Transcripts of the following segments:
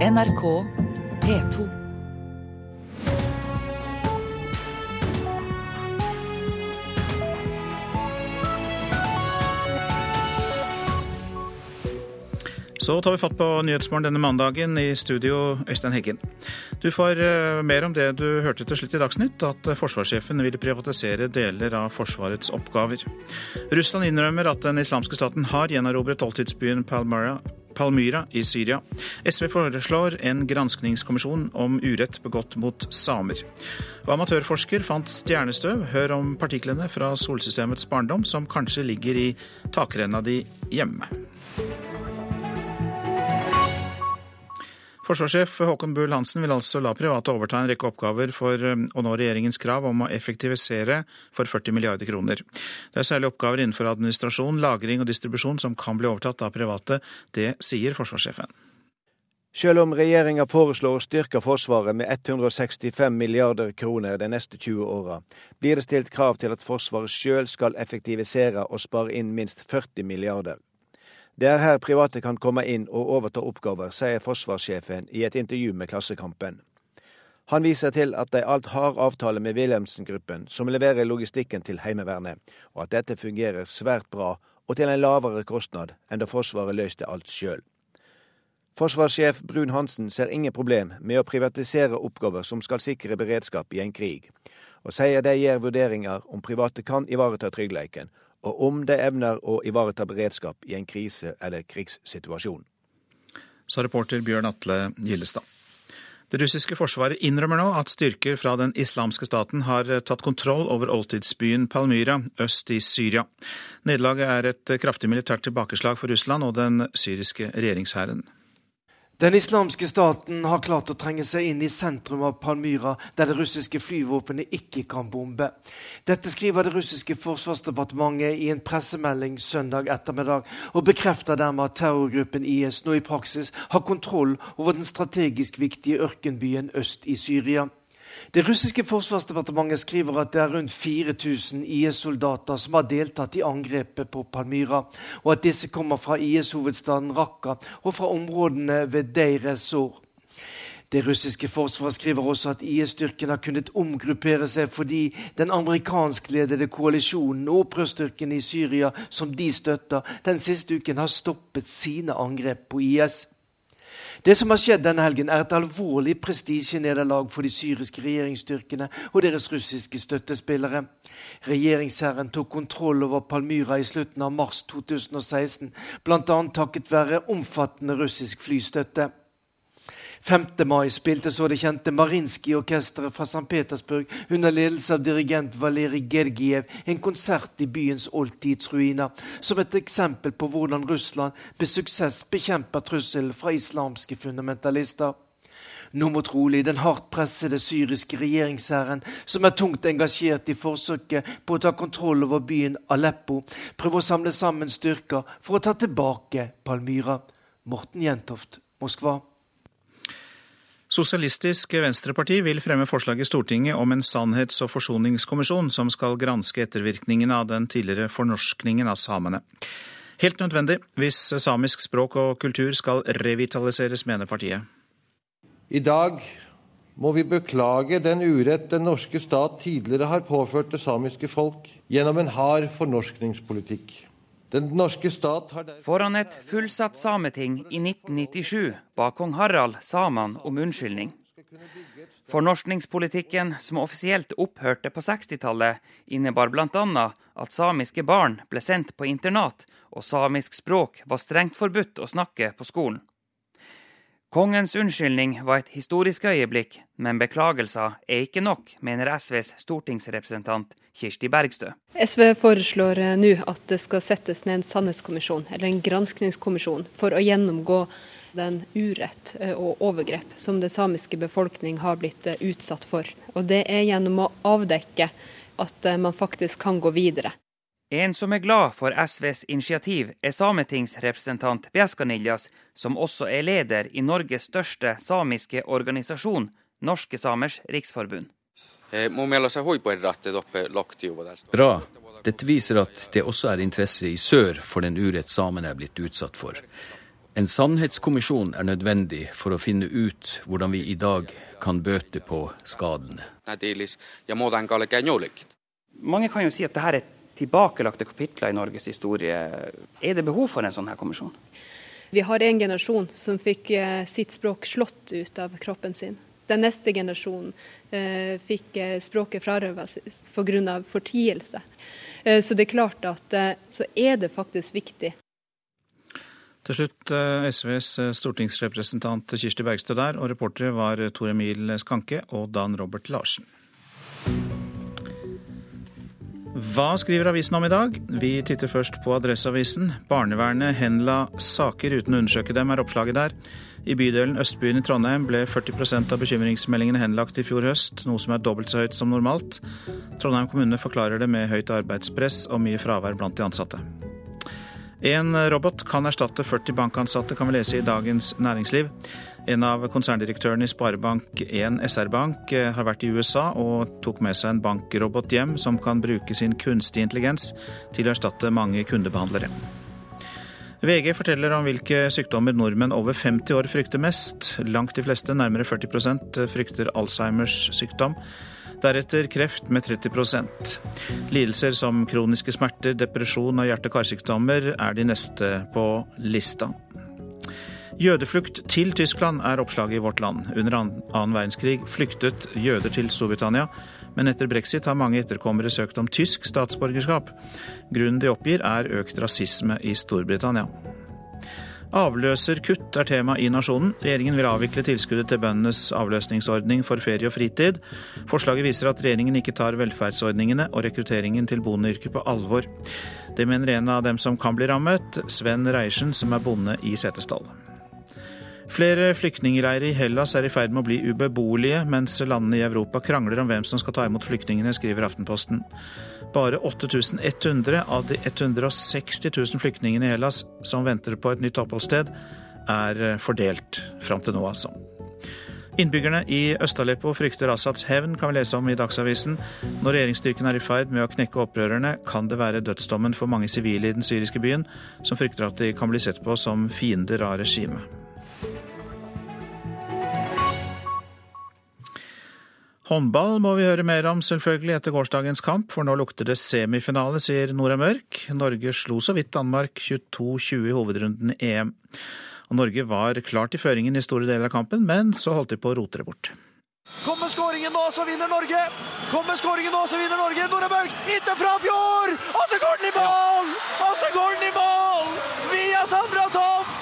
NRK P2. Så tar vi fatt på Nyhetsmorgen denne mandagen. I studio, Øystein Heggen. Du får uh, mer om det du hørte til slutt i Dagsnytt, at uh, forsvarssjefen vil privatisere deler av Forsvarets oppgaver. Russland innrømmer at den islamske staten har gjenerobret oldtidsbyen Palmyra, Palmyra i Syria. SV foreslår en granskningskommisjon om urett begått mot samer. Og amatørforsker fant stjernestøv. Hør om partiklene fra solsystemets barndom som kanskje ligger i takrenna di hjemme. Forsvarssjef Håkon Bull Hansen vil altså la private overta en rekke oppgaver for um, å nå regjeringens krav om å effektivisere for 40 milliarder kroner. Det er særlig oppgaver innenfor administrasjon, lagring og distribusjon som kan bli overtatt av private. Det sier forsvarssjefen. Selv om regjeringa foreslår å styrke Forsvaret med 165 milliarder kroner de neste 20 åra, blir det stilt krav til at Forsvaret sjøl skal effektivisere og spare inn minst 40 milliarder. Det er her private kan komme inn og overta oppgaver, sier forsvarssjefen i et intervju med Klassekampen. Han viser til at de alt har avtale med Wilhelmsen-gruppen, som leverer logistikken til Heimevernet, og at dette fungerer svært bra og til en lavere kostnad enn da Forsvaret løste alt sjøl. Forsvarssjef Brun Hansen ser ingen problem med å privatisere oppgaver som skal sikre beredskap i en krig, og sier de gjør vurderinger om private kan ivareta tryggheten, og om de evner å ivareta beredskap i en krise- eller krigssituasjon. Sa reporter Bjørn Atle Gillestad. Det russiske forsvaret innrømmer nå at styrker fra den islamske staten har tatt kontroll over oldtidsbyen Palmyra øst i Syria. Nederlaget er et kraftig militært tilbakeslag for Russland og den syriske regjeringshæren. Den islamske staten har klart å trenge seg inn i sentrum av Palmyra, der det russiske flyvåpenet ikke kan bombe. Dette skriver det russiske forsvarsdepartementet i en pressemelding søndag ettermiddag, og bekrefter dermed at terrorgruppen IS nå i praksis har kontroll over den strategisk viktige ørkenbyen øst i Syria. Det russiske forsvarsdepartementet skriver at det er rundt 4000 IS-soldater som har deltatt i angrepet på Palmyra, og at disse kommer fra IS-hovedstaden Raqqa og fra områdene ved Deir ez-Zor. Det russiske forsvaret skriver også at IS-styrken har kunnet omgruppere seg fordi den amerikanskledede koalisjonen og opprørsstyrkene i Syria, som de støtter, den siste uken har stoppet sine angrep på IS. Det som har skjedd denne helgen, er et alvorlig prestisjenederlag for de syriske regjeringsstyrkene og deres russiske støttespillere. Regjeringshæren tok kontroll over Palmyra i slutten av mars 2016, bl.a. takket være omfattende russisk flystøtte. 5. mai spilte så det kjente Marinskij-orkesteret fra St. Petersburg under ledelse av dirigent Valerij Gergiev en konsert i byens oldtidsruiner, som et eksempel på hvordan Russland med suksess bekjemper trusselen fra islamske fundamentalister. Nå må trolig den hardt pressede syriske regjeringshæren, som er tungt engasjert i forsøket på å ta kontroll over byen Aleppo, prøve å samle sammen styrker for å ta tilbake Palmyra. Morten Jentoft, Moskva. Sosialistisk Venstreparti vil fremme forslag i Stortinget om en sannhets- og forsoningskommisjon som skal granske ettervirkningene av den tidligere fornorskningen av samene. Helt nødvendig hvis samisk språk og kultur skal revitaliseres, mener partiet. I dag må vi beklage den urett den norske stat tidligere har påført det samiske folk gjennom en hard fornorskningspolitikk. Foran et fullsatt sameting i 1997 ba kong Harald samene om unnskyldning. Fornorskningspolitikken som offisielt opphørte på 60-tallet, innebar bl.a. at samiske barn ble sendt på internat, og samisk språk var strengt forbudt å snakke på skolen. Kongens unnskyldning var et historisk øyeblikk, men beklagelser er ikke nok, mener SVs stortingsrepresentant Kirsti Bergstø. SV foreslår eh, nå at det skal settes ned en sannhetskommisjon, eller en granskningskommisjon, for å gjennomgå den urett eh, og overgrep som det samiske befolkning har blitt eh, utsatt for. Og det er gjennom å avdekke at man faktisk kan gå videre. En som er glad for SVs initiativ, er sametingsrepresentant Bjeskaniljas, som også er leder i Norges største samiske organisasjon, Norske Samers Riksforbund. Eh, Bra. Dette viser at det også er interesse i sør for den urett samene er blitt utsatt for. En sannhetskommisjon er nødvendig for å finne ut hvordan vi i dag kan bøte på skadene. Mange kan jo si at dette er tilbakelagte kapitler i Norges historie. Er det behov for en sånn her kommisjon? Vi har en generasjon som fikk eh, sitt språk slått ut av kroppen sin. Den neste generasjonen eh, fikk eh, språket frarøvet pga. fortielse. Eh, så det er klart at så er det faktisk viktig. Til slutt SVs stortingsrepresentant Kirsti Bergstø der, og reportere var Tor Emil Skanke og Dan Robert Larsen. Hva skriver avisen om i dag? Vi titter først på Adresseavisen. Barnevernet henla saker uten å undersøke dem, er oppslaget der. I bydelen Østbyen i Trondheim ble 40% av bekymringsmeldingene henlagt i fjor høst, noe som er dobbelt så høyt som normalt. Trondheim kommune forklarer det med høyt arbeidspress og mye fravær blant de ansatte. En robot kan erstatte 40 bankansatte, kan vi lese i Dagens Næringsliv. En av konserndirektørene i Sparebank1 SR-Bank eh, har vært i USA og tok med seg en bankrobot hjem som kan bruke sin kunstig intelligens til å erstatte mange kundebehandlere. VG forteller om hvilke sykdommer nordmenn over 50 år frykter mest. Langt de fleste, nærmere 40% frykter Alzheimers sykdom. Deretter kreft med 30% Lidelser som kroniske smerter, depresjon og hjerte-karsykdommer er de neste på lista. Jødeflukt til Tyskland er oppslaget i Vårt Land. Under annen verdenskrig flyktet jøder til Storbritannia, men etter brexit har mange etterkommere søkt om tysk statsborgerskap. Grunnen de oppgir er økt rasisme i Storbritannia. Avløserkutt er tema i Nasjonen. Regjeringen vil avvikle tilskuddet til bøndenes avløsningsordning for ferie og fritid. Forslaget viser at regjeringen ikke tar velferdsordningene og rekrutteringen til bondeyrket på alvor. Det mener en av dem som kan bli rammet, Sven Reiersen, som er bonde i Setesdal. Flere flyktningleirer i Hellas er i ferd med å bli ubeboelige, mens landene i Europa krangler om hvem som skal ta imot flyktningene, skriver Aftenposten. Bare 8100 av de 160 000 flyktningene i Hellas som venter på et nytt oppholdssted, er fordelt fram til nå, altså. Innbyggerne i Øst-Aleppo frykter Assads hevn, kan vi lese om i Dagsavisen. Når regjeringsstyrken er i ferd med å knekke opprørerne, kan det være dødsdommen for mange sivile i den syriske byen, som frykter at de kan bli sett på som fiender av regimet. Håndball må vi høre mer om selvfølgelig etter gårsdagens kamp, for nå lukter det semifinale, sier Nora Mørk. Norge slo så vidt Danmark 22-20 i hovedrunden i EM. Og Norge var klart i føringen i store deler av kampen, men så holdt de på å rote det bort. Kommer skåringen nå, så vinner Norge! Kommer skåringen nå, så vinner Norge! Nora Mørk, inntil fra Fjord! Og så går den i mål! Og så går den i mål! Via Sandra Tomt!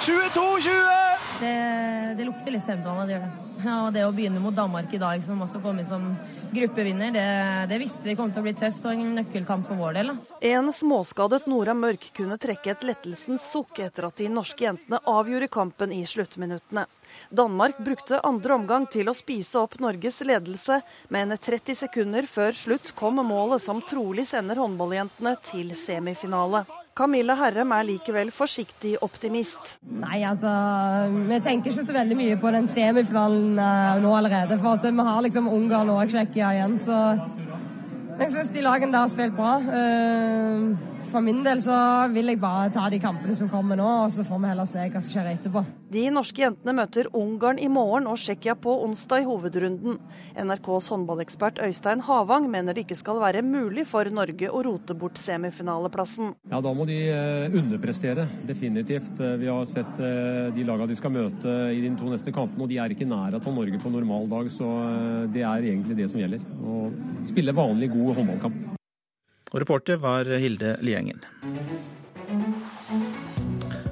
22-20! Det, det lukter litt semifinale, det gjør det. Og det å begynne mot Danmark i dag, som også kom inn som gruppevinner, det, det visste vi kom til å bli tøft og en nøkkelkamp for vår del. Da. En småskadet Nora Mørk kunne trekke et lettelsens sukk etter at de norske jentene avgjorde kampen i sluttminuttene. Danmark brukte andre omgang til å spise opp Norges ledelse, men 30 sekunder før slutt kom målet som trolig sender håndballjentene til semifinale. Camilla Herrem er likevel forsiktig optimist. Nei, altså Vi tenker ikke så veldig mye på den semifinalen uh, nå allerede. For at vi har liksom Ungarn og Tsjekkia igjen, så jeg syns de lagene der har spilt bra. Uh, for min del så vil jeg bare ta de kampene som kommer nå, og så får vi heller se hva som skjer etterpå. De norske jentene møter Ungarn i morgen og Tsjekkia på onsdag i hovedrunden. NRKs håndballekspert Øystein Havang mener det ikke skal være mulig for Norge å rote bort semifinaleplassen. Ja, Da må de eh, underprestere, definitivt. Eh, vi har sett eh, de lagene de skal møte i de to neste kampene, og de er ikke i nærheten av Norge på normal dag, så det er egentlig det som gjelder. Å spille vanlig god håndballkamp. Og reporter var Hilde Liengen.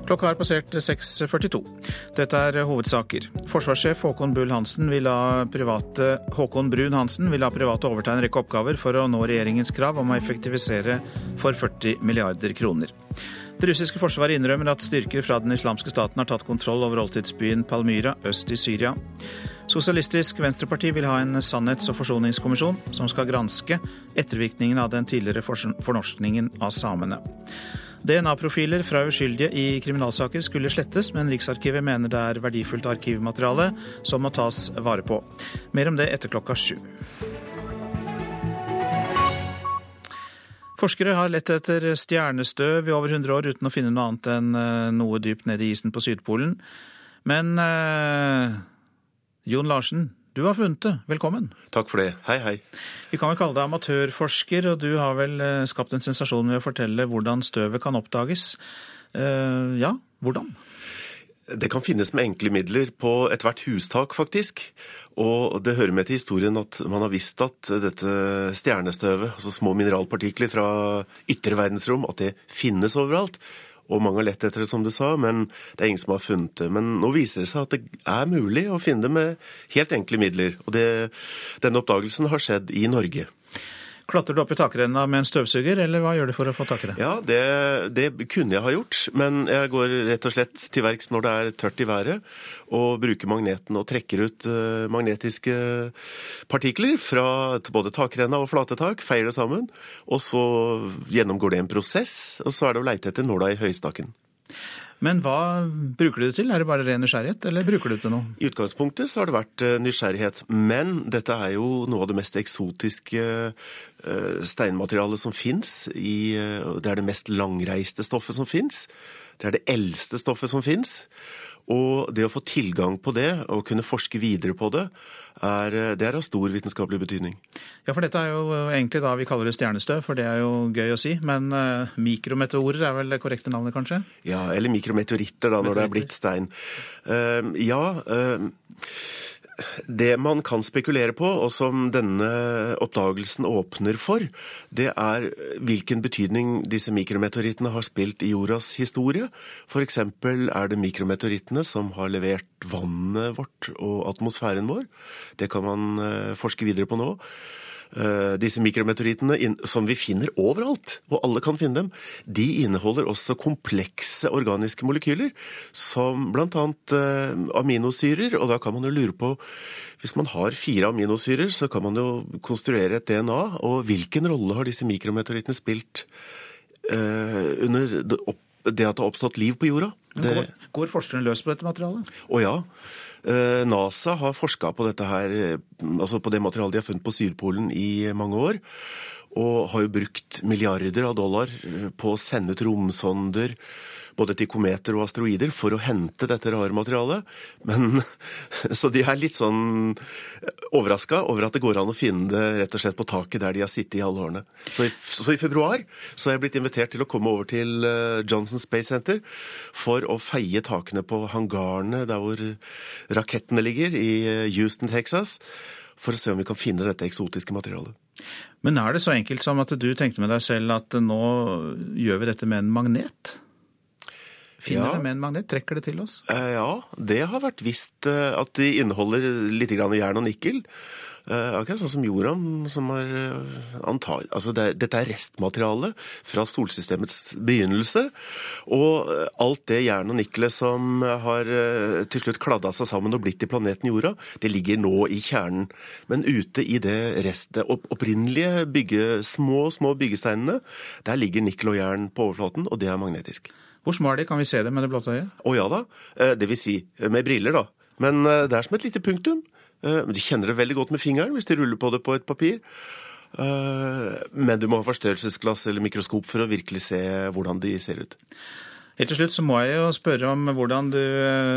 Klokka har passert 6.42. Dette er hovedsaker. Forsvarssjef Håkon, private, Håkon Brun Hansen vil la private overta en rekke oppgaver for å nå regjeringens krav om å effektivisere for 40 milliarder kroner. Det russiske forsvaret innrømmer at styrker fra den islamske staten har tatt kontroll over oldtidsbyen Palmyra øst i Syria. Sosialistisk Venstreparti vil ha en sannhets- og forsoningskommisjon som skal granske ettervirkningene av den tidligere fornorskningen av samene. DNA-profiler fra uskyldige i kriminalsaker skulle slettes, men Riksarkivet mener det er verdifullt arkivmateriale som må tas vare på. Mer om det etter klokka sju. Forskere har lett etter stjernestøv i over 100 år uten å finne noe annet enn eh, noe dypt nede i isen på Sydpolen. Men eh, Jon Larsen, du har funnet det. Velkommen. Takk for det. Hei, hei. Vi kan vel kalle deg amatørforsker, og du har vel eh, skapt en sensasjon med å fortelle hvordan støvet kan oppdages. Uh, ja, hvordan? Det kan finnes med enkle midler på ethvert hustak, faktisk. Og det hører med til historien at man har visst at dette stjernestøvet, altså små mineralpartikler fra ytre verdensrom, at det finnes overalt. Og mange har lett etter det, som du sa, men det er ingen som har funnet det. Men nå viser det seg at det er mulig å finne det med helt enkle midler. Og det, denne oppdagelsen har skjedd i Norge. Klatrer du opp i takrenna med en støvsuger, eller hva gjør du for å få tak i det? Ja, det, det, kunne jeg ha gjort, men jeg går rett og slett til verks når det er tørt i været, og bruker magneten og trekker ut uh, magnetiske partikler fra både takrenna og flate tak, feier det sammen, og så gjennomgår det en prosess, og så er det å leite etter nåla i høystakken. Men hva bruker du det til? Er det bare ren nysgjerrighet, eller bruker du det til noe? I utgangspunktet så har det vært eh, nysgjerrighet, men dette er jo noe av det mest eksotiske eh, steinmaterialet som fins. Eh, det er det mest langreiste stoffet som fins. Det er det eldste stoffet som fins. Og det å få tilgang på det, og kunne forske videre på det, er, det er av stor vitenskapelig betydning. Ja, for dette er jo egentlig da vi kaller det stjernestøv, for det er jo gøy å si. Men uh, mikrometeorer er vel det korrekte navnet, kanskje? Ja, eller mikrometeoritter, da, når det er blitt stein. Uh, ja. Uh, det man kan spekulere på, og som denne oppdagelsen åpner for, det er hvilken betydning disse mikrometeorittene har spilt i jordas historie. F.eks. er det mikrometeorittene som har levert vannet vårt og atmosfæren vår. Det kan man eh, forske videre på nå. Eh, disse mikrometeorittene som vi finner overalt, og alle kan finne dem, de inneholder også komplekse organiske molekyler, som bl.a. Eh, aminosyrer. Og da kan man jo lure på Hvis man har fire aminosyrer, så kan man jo konstruere et DNA. Og hvilken rolle har disse mikrometeorittene spilt uh, under det, det, at det har oppstått liv på jorda? Det... Går, går forskerne løs på dette materialet? Å ja. Eh, NASA har forska på dette her, eh, altså på det materialet de har funnet på Sydpolen i mange år. Og har jo brukt milliarder av dollar eh, på å sende ut romsonder både til kometer og asteroider for å hente dette rare materialet. Men, så de er litt sånn overraska over at det går an å finne det rett og slett på taket der de har sittet i alle årene. Så i, så i februar så er jeg blitt invitert til å komme over til eh, Johnson Space Center for å feie takene på hangarene der hvor rakettene ligger, i eh, Houston, Texas. For å se om vi kan finne dette eksotiske materialet. Men er det så enkelt som at du tenkte med deg selv at nå gjør vi dette med en magnet? Finner ja. det med en magnet? Trekker det til oss? Eh, ja, det har vært visst eh, at de inneholder litt jern og nikkel. Uh, akkurat sånn som jorda, som har uh, antag... Altså det er, dette er restmateriale fra solsystemets begynnelse. Og alt det jern og nikkelet som har til slutt kladda seg sammen og blitt til planeten jorda, det ligger nå i kjernen. Men ute i det restet, opp, opprinnelige bygge, små, små byggesteinene, der ligger nikkel og jern på overflaten, og det er magnetisk. Hvor små er de? Kan vi se dem med det blotte øyet? Å ja da. Eh, det vil si eh, med briller, da. Men eh, det er som et lite punktum. De kjenner det veldig godt med fingeren hvis de ruller på det på et papir. Men du må ha forstørrelsesglass eller mikroskop for å virkelig se hvordan de ser ut. Helt til slutt så må jeg jo spørre om hvordan du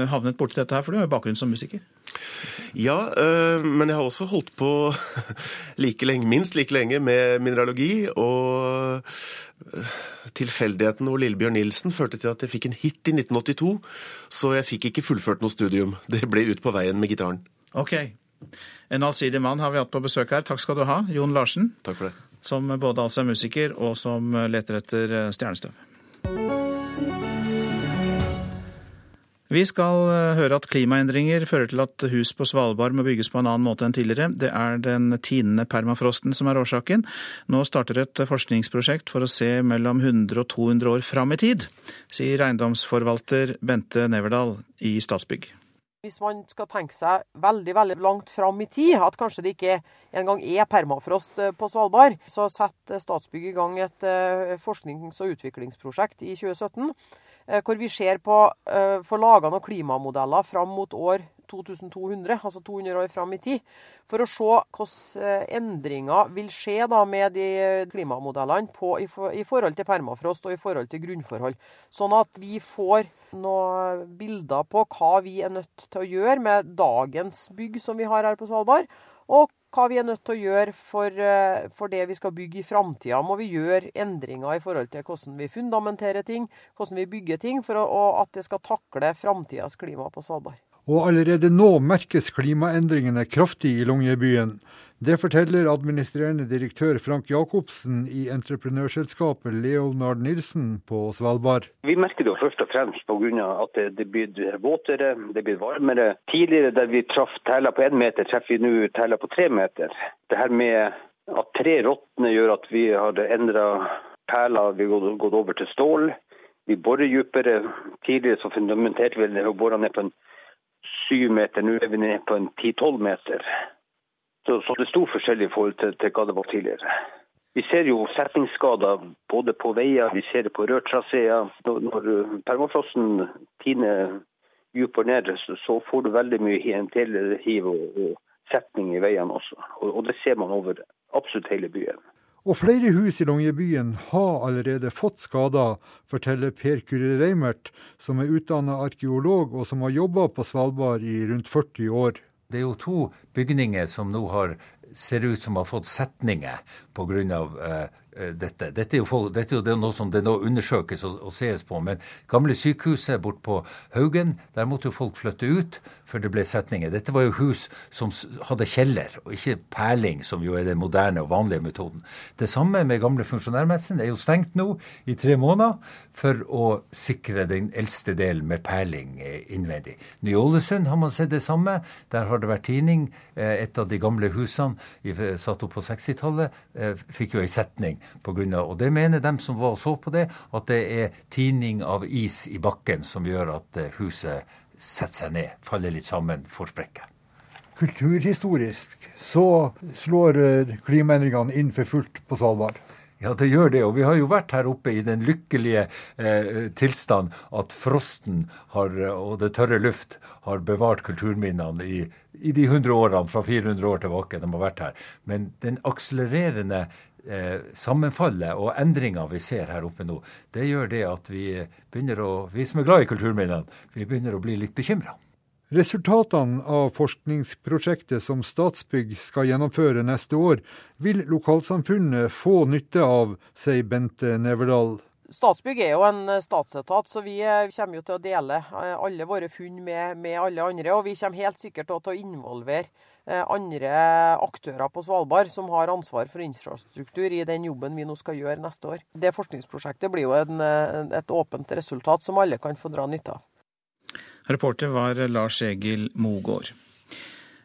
havnet borti dette her, for du har jo bakgrunn som musiker. Ja, men jeg har også holdt på like lenge, minst like lenge med mineralogi. Og tilfeldigheten hvor Lillebjørn Nilsen førte til at jeg fikk en hit i 1982, så jeg fikk ikke fullført noe studium. Det ble ut på veien med gitaren. Ok. En allsidig mann har vi hatt på besøk her. Takk skal du ha, Jon Larsen. Takk for det. Som både altså er musiker, og som leter etter stjernestøv. Vi skal eh, høre at klimaendringer fører til at hus på Svalbard må bygges på en annen måte enn tidligere. Det er den tinende permafrosten som er årsaken. Nå starter et forskningsprosjekt for å se mellom 100 og 200 år fram i tid, sier eiendomsforvalter Bente Neverdal i Statsbygg. Hvis man skal tenke seg veldig veldig langt fram i tid, at kanskje det ikke engang er permafrost eh, på Svalbard, så setter Statsbygg i gang et eh, forsknings- og utviklingsprosjekt i 2017 hvor vi ser på får laga noen klimamodeller fram mot år 2200, altså 200 år fram i tid, for å se hvordan endringer vil skje da med de klimamodellene på, i, forhold til permafrost og i forhold til grunnforhold. Sånn at vi får noen bilder på hva vi er nødt til å gjøre med dagens bygg som vi har her på Svalbard, og hva vi er nødt til å gjøre for, eh, for det vi skal bygge i framtida. Må vi gjøre endringer i forhold til hvordan vi fundamenterer ting, hvordan vi bygger ting, for å, at det skal takle framtidas klima på Svalbard. Og allerede nå merkes klimaendringene kraftig i Longyearbyen. Det forteller administrerende direktør Frank Jacobsen i entreprenørselskapet Leonard Nilsen på Svalbard. Vi merker det jo først og fremst pga. at det, blir våtere, det blir varmere. Tidligere der vi traff tæler på én meter, treffer vi nå tæler på tre meter. Det her med at tre råtner gjør at vi har endra perler, vi har gått over til stål. Vi borer dypere. Tidligere så fundamenterte vi å bore ned på en syv meter, nå er vi ned på en ti-tolv meter. Så, så, det er stor forskjell i forhold til, til hva det var tidligere. Vi ser jo setningsskader både på veier, vi ser det på rørtraseer. Når, når permafrosten tiner dypere ned, så, så, får du veldig mye hiv og, og setning i veiene også. Og, og, det ser man over absolutt hele byen. Og flere hus i Longyearbyen har allerede fått skader, forteller Per Kyrre Reimert, som er utdanna arkeolog og som har jobba på Svalbard i rundt 40 år. Det er jo to bygninger som nå har, ser ut som har fått setninger pga. Uh, Eh, dette. Dette er, folk, dette er, jo noe som det nå undersøkes og, og sees på. Men gamle sykehuset bort på Haugen, der måtte jo folk flytte ut før det ble setninger. Dette var jo hus som hadde kjeller, og ikke perling, som jo er den moderne og vanlige metoden. Det samme med gamle funksjonærmessen er jo stengt nå i tre måneder for å sikre den eldste delen med perling eh, innvendig. Ny-Ålesund har man sett det samme. Der har det vært tining. Eh, et av de gamle husene satt opp på 60-tallet fikk jo ei setning på grunn av, og det mener dem som var og så på det, at det er tining av is i bakken som gjør at eh, huset setter seg ned, faller litt sammen, får sprekker. Kulturhistorisk så slår eh, klimaendringene inn for fullt på Svalbard. Ja, det gjør det. Og vi har jo vært her oppe i den lykkelige eh, tilstand at frosten har, og det tørre luft har bevart kulturminnene i, i de 100 årene, fra 400 år tilbake de har vært her. Men den akselererende eh, sammenfallet og endringa vi ser her oppe nå, det gjør det at vi begynner å, vi som er glad i kulturminnene, vi begynner å bli litt bekymra. Resultatene av forskningsprosjektet som Statsbygg skal gjennomføre neste år, vil lokalsamfunnet få nytte av, sier Bente Neverdal. Statsbygg er jo en statsetat, så vi eh, kommer jo til å dele eh, alle våre funn med, med alle andre. Og vi kommer helt sikkert til å involvere Eh, andre aktører på Svalbard som har ansvar for infrastruktur i den jobben vi nå skal gjøre neste år. Det forskningsprosjektet blir jo en, et åpent resultat som alle kan få dra nytte av. Reporter var Lars Egil Mogård.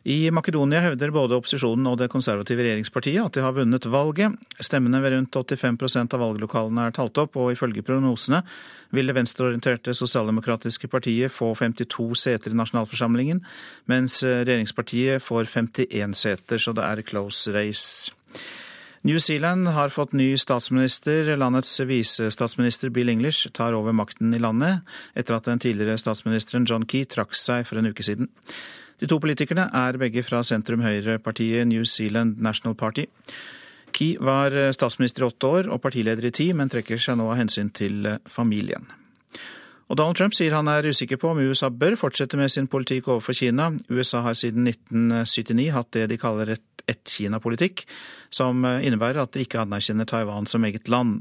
I Makedonia hevder både opposisjonen og det konservative regjeringspartiet at de har vunnet valget. Stemmene ved rundt 85% av valglokalene er talt opp, og ifølge prognosene vil det venstreorienterte sosialdemokratiske partiet få 52 seter i nasjonalforsamlingen, mens regjeringspartiet får 51 seter, så det er close race. New Zealand har fått ny statsminister. Landets visestatsminister Bill English tar over makten i landet, etter at den tidligere statsministeren John Key trakk seg for en uke siden. De to politikerne er begge fra sentrum-høyre-partiet New Zealand National Party. Key var statsminister i åtte år og partileder i ti, men trekker seg nå av hensyn til familien. Og Donald Trump sier han er usikker på om USA bør fortsette med sin politikk overfor Kina. USA har siden 1979 hatt det de kaller et ett-Kina-politikk, som eh, innebærer at de ikke anerkjenner Taiwan som eget land.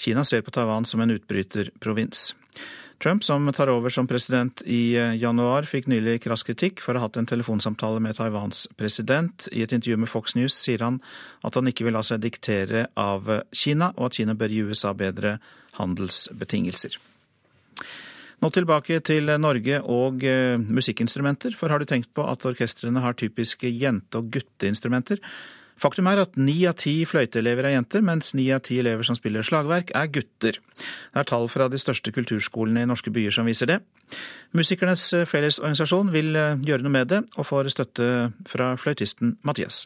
Kina ser på Taiwan som en utbryterprovins. Trump, som tar over som president i eh, januar, fikk nylig krass kritikk for å ha hatt en telefonsamtale med Taiwans president. I et intervju med Fox News sier han at han ikke vil la seg diktere av Kina, og at Kina bør gi USA bedre handelsbetingelser. Nå tilbake til Norge og eh, musikkinstrumenter, for har du tenkt på at orkestrene har typiske jente- og gutteinstrumenter? Faktum er at ni av ti fløyteelever er jenter, mens ni av ti elever som spiller slagverk, er gutter. Det er tall fra de største kulturskolene i norske byer som viser det. Musikernes Fellesorganisasjon vil eh, gjøre noe med det, og får støtte fra fløytisten Mathias.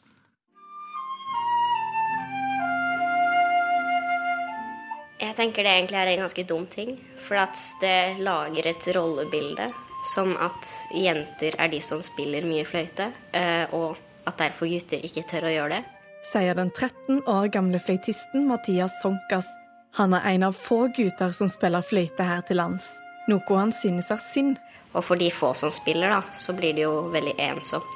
Jeg tenker det egentlig er en ganske dum ting. For at det lager et rollebilde som at jenter er de som spiller mye fløyte, eh, og at derfor gutter ikke tør å gjøre det. Sier den 13 år gamle fløytisten Mathias Sonkas. Han er en av få gutter som spiller fløyte her til lands. Noe han synes er synd. Og for de få som spiller, da, så blir det jo veldig ensomt.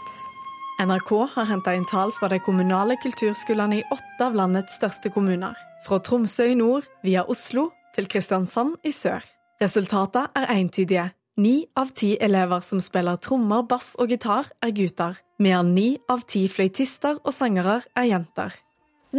NRK har henta inn tall fra de kommunale kulturskolene i åtte av landets største kommuner. Fra Tromsø i nord via Oslo til Kristiansand i sør. Resultatene er entydige. Ni av ti elever som spiller trommer, bass og gitar, er gutter. Mer enn ni av ti fløytister og sangere er jenter.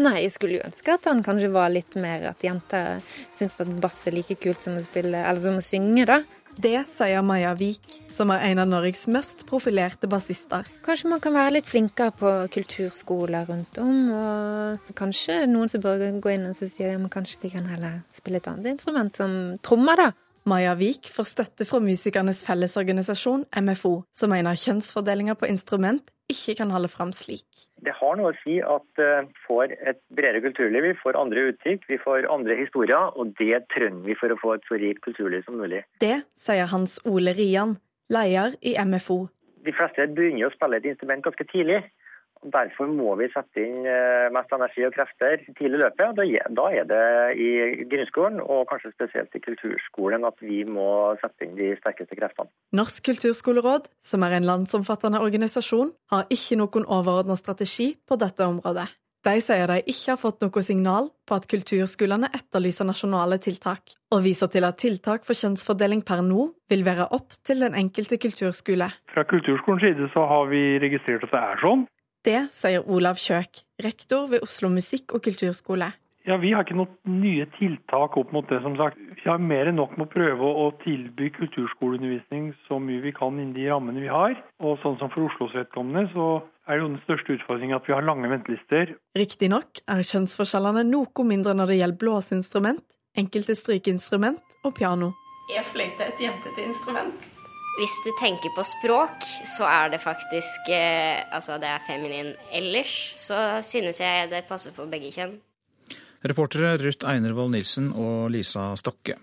Nei, jeg skulle jo ønske at han kanskje var litt mer at jenter syns at bass er like kult som å spille, eller som å synge, da. Det sier Maja Vik, som er en av Norges mest profilerte bassister. Kanskje man kan være litt flinkere på kulturskoler rundt om, og kanskje noen som bør gå inn og si at kanskje vi kan heller spille et annet instrument som trommer, da. Maja Vik får støtte fra Musikernes Fellesorganisasjon, MFO, som mener kjønnsfordelinga på instrument ikke kan holde fram slik. Det har noe å si at vi uh, får et bredere kulturliv, vi får andre uttrykk, vi får andre historier, og det trenger vi for å få et så rikt kulturliv som mulig. Det sier Hans Ole Rian, leder i MFO. De fleste begynner å spille et instrument ganske tidlig. Derfor må vi sette inn eh, mest energi og krefter tidlig i løpet. Da er det i grunnskolen, og kanskje spesielt i kulturskolen, at vi må sette inn de sterkeste kreftene. Norsk kulturskoleråd, som er en landsomfattende organisasjon, har ikke noen overordna strategi på dette området. De sier de ikke har fått noe signal på at kulturskolene etterlyser nasjonale tiltak, og viser til at tiltak for kjønnsfordeling per nå vil være opp til den enkelte kulturskole. Fra kulturskolens side så har vi registrert at det er sånn. Det sier Olav Kjøk, rektor ved Oslo musikk- og kulturskole. Ja, Vi har ikke noen nye tiltak opp mot det, som sagt. Vi har mer enn nok med å prøve å tilby kulturskoleundervisning så mye vi kan innen de rammene vi har. Og sånn som for Oslos vedkommende, så er jo den største utfordringen at vi har lange ventelister. Riktignok er kjønnsforskjellene noe mindre når det gjelder blåseinstrument, enkelte strykeinstrument og piano. Er fløyte et jentete instrument? Hvis du tenker på språk, så er det faktisk eh, Altså, det er feminin. Ellers så synes jeg det passer for begge kjønn. Reportere Ruth Einervold Nilsen og Lisa Stokke.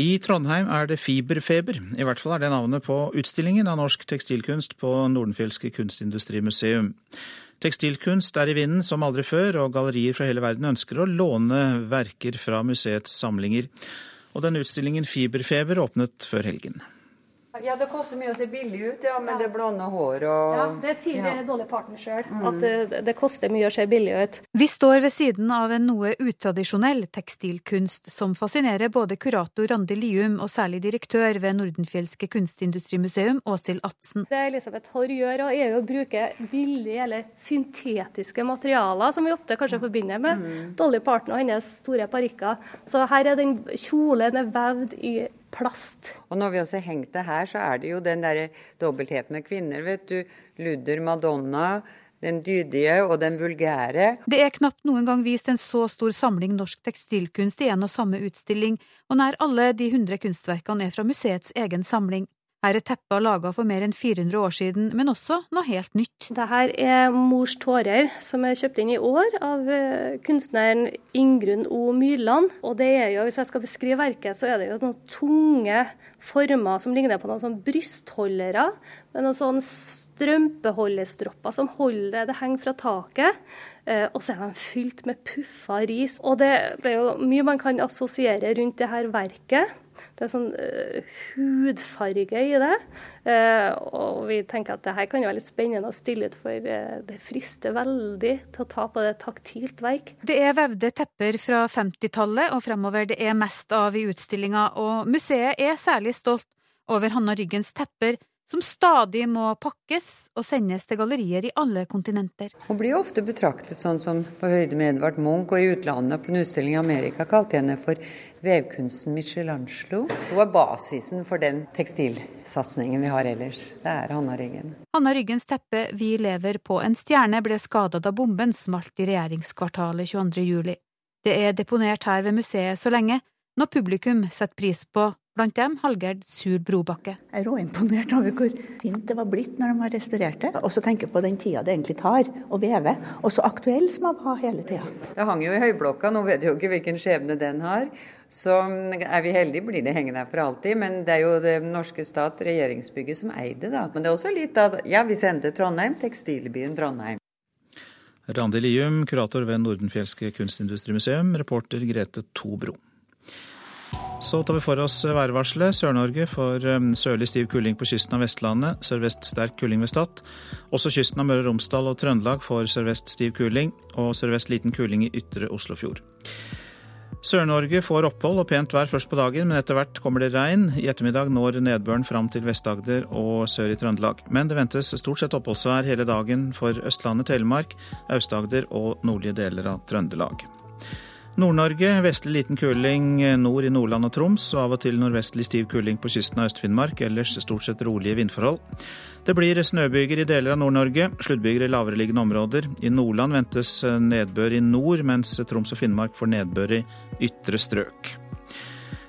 I Trondheim er det fiberfeber, i hvert fall er det navnet på utstillingen av norsk tekstilkunst på Nordenfjelske kunstindustrimuseum. Tekstilkunst er i vinden som aldri før, og gallerier fra hele verden ønsker å låne verker fra museets samlinger. Og den utstillingen Fiberfeber åpnet før helgen. Ja, det koster mye å se billig ut, ja, men ja. det blonde hår og Ja, det sier ja. dårlige partner sjøl, mm. at det, det, koster mye å se billig ut. Vi står ved siden av en noe utradisjonell tekstilkunst som fascinerer både kurator Randi Lium og særlig direktør ved Nordenfjelske kunstindustrimuseum, Åshild Atsen. Det Elisabeth Haarr gjør, er å bruke billige eller syntetiske materialer, som vi ofte kanskje forbinder med mm. Dolly Parton og hennes store parykker. Så her er den kjolen er vevd i plast. Og når vi også hengt det her, så er det jo den derre dobbeltheten med kvinner, vet du. Ludder, Madonna. Den dydige og den vulgære. Det er knapt noen gang vist en så stor samling norsk tekstilkunst i en og samme utstilling, og nær alle de hundre kunstverkene er fra museets egen samling. Her er teppet laga for mer enn 400 år siden, men også noe helt nytt. Dette er Mors tårer, som er kjøpt inn i år av eh, kunstneren Ingrun O. Myrland. Og det er jo, hvis jeg skal beskrive verket, så er det jo noen tunge former som ligner på noen sånn brystholdere, med noen sånn strømpeholdestropper som holder det. Det henger fra taket. Eh, og så er de fylt med puffa ris. Og det, det er jo mye man kan assosiere rundt det her verket. Det er sånn uh, hudfarge i det. Uh, og vi tenker at det her kan jo være litt spennende å stille ut, for uh, det frister veldig til å ta på det taktilt verk. Det er vevde tepper fra 50-tallet og fremover det er mest av i utstillinga, og museet er særlig stolt over Hanna Ryggens tepper som stadig må pakkes og sendes til gallerier i alle kontinenter. Hun blir ofte betraktet sånn som på høyde med Edvard Munch, og i utlandet på en utstilling i Amerika kalte henne for vevkunsten Michelangelo. Så hun er basisen for den tekstilsatsingen vi har ellers. Det er Hanna Ryggen. Hanna Ryggens teppe 'Vi lever på en stjerne' ble skada da bomben smalt i regjeringskvartalet 22. juli. Det er deponert her ved museet så lenge, når publikum setter pris på Blant dem Hallgerd Sur Brobakke. Jeg er råimponert over hvor fint det var blitt når de har restaurert det. Og så tenker jeg på den tida det egentlig tar å veve, og så aktuell som man var hele tida. Det hang jo i høyblokka, nå vet jeg jo ikke hvilken skjebne den har. Så er vi heldige, blir det hengende her for alltid. Men det er jo det norske stat, regjeringsbygget, som eier det, da. Men det er også litt av Ja, vi sendte Trondheim, tekstilbyen Trondheim. Randi Lium, kurator ved Nordenfjelske kunstindustrimuseum, reporter Grete Tobro. Så tar vi for oss værvarselet. Sør-Norge får um, sørlig stiv kuling på kysten av Vestlandet. Sørvest sterk kuling ved Stad. Også kysten av Møre og Romsdal og Trøndelag får sørvest stiv kuling, og sørvest liten kuling i ytre Oslofjord. Sør-Norge får opphold og pent vær først på dagen, men etter hvert kommer det regn. I ettermiddag når nedbøren fram til Vest-Agder og sør i Trøndelag. Men det ventes stort sett oppholdsvær hele dagen for Østlandet, Telemark, Aust-Agder og nordlige deler av Trøndelag. Nord-Norge vestlig liten kuling nord i Nordland og Troms, og av og til nordvestlig stiv kuling på kysten av Øst-Finnmark. Ellers stort sett rolige vindforhold. Det blir snøbyger i deler av Nord-Norge, sluddbyger i lavereliggende områder. I Nordland ventes nedbør i nord, mens Troms og Finnmark får nedbør i ytre strøk.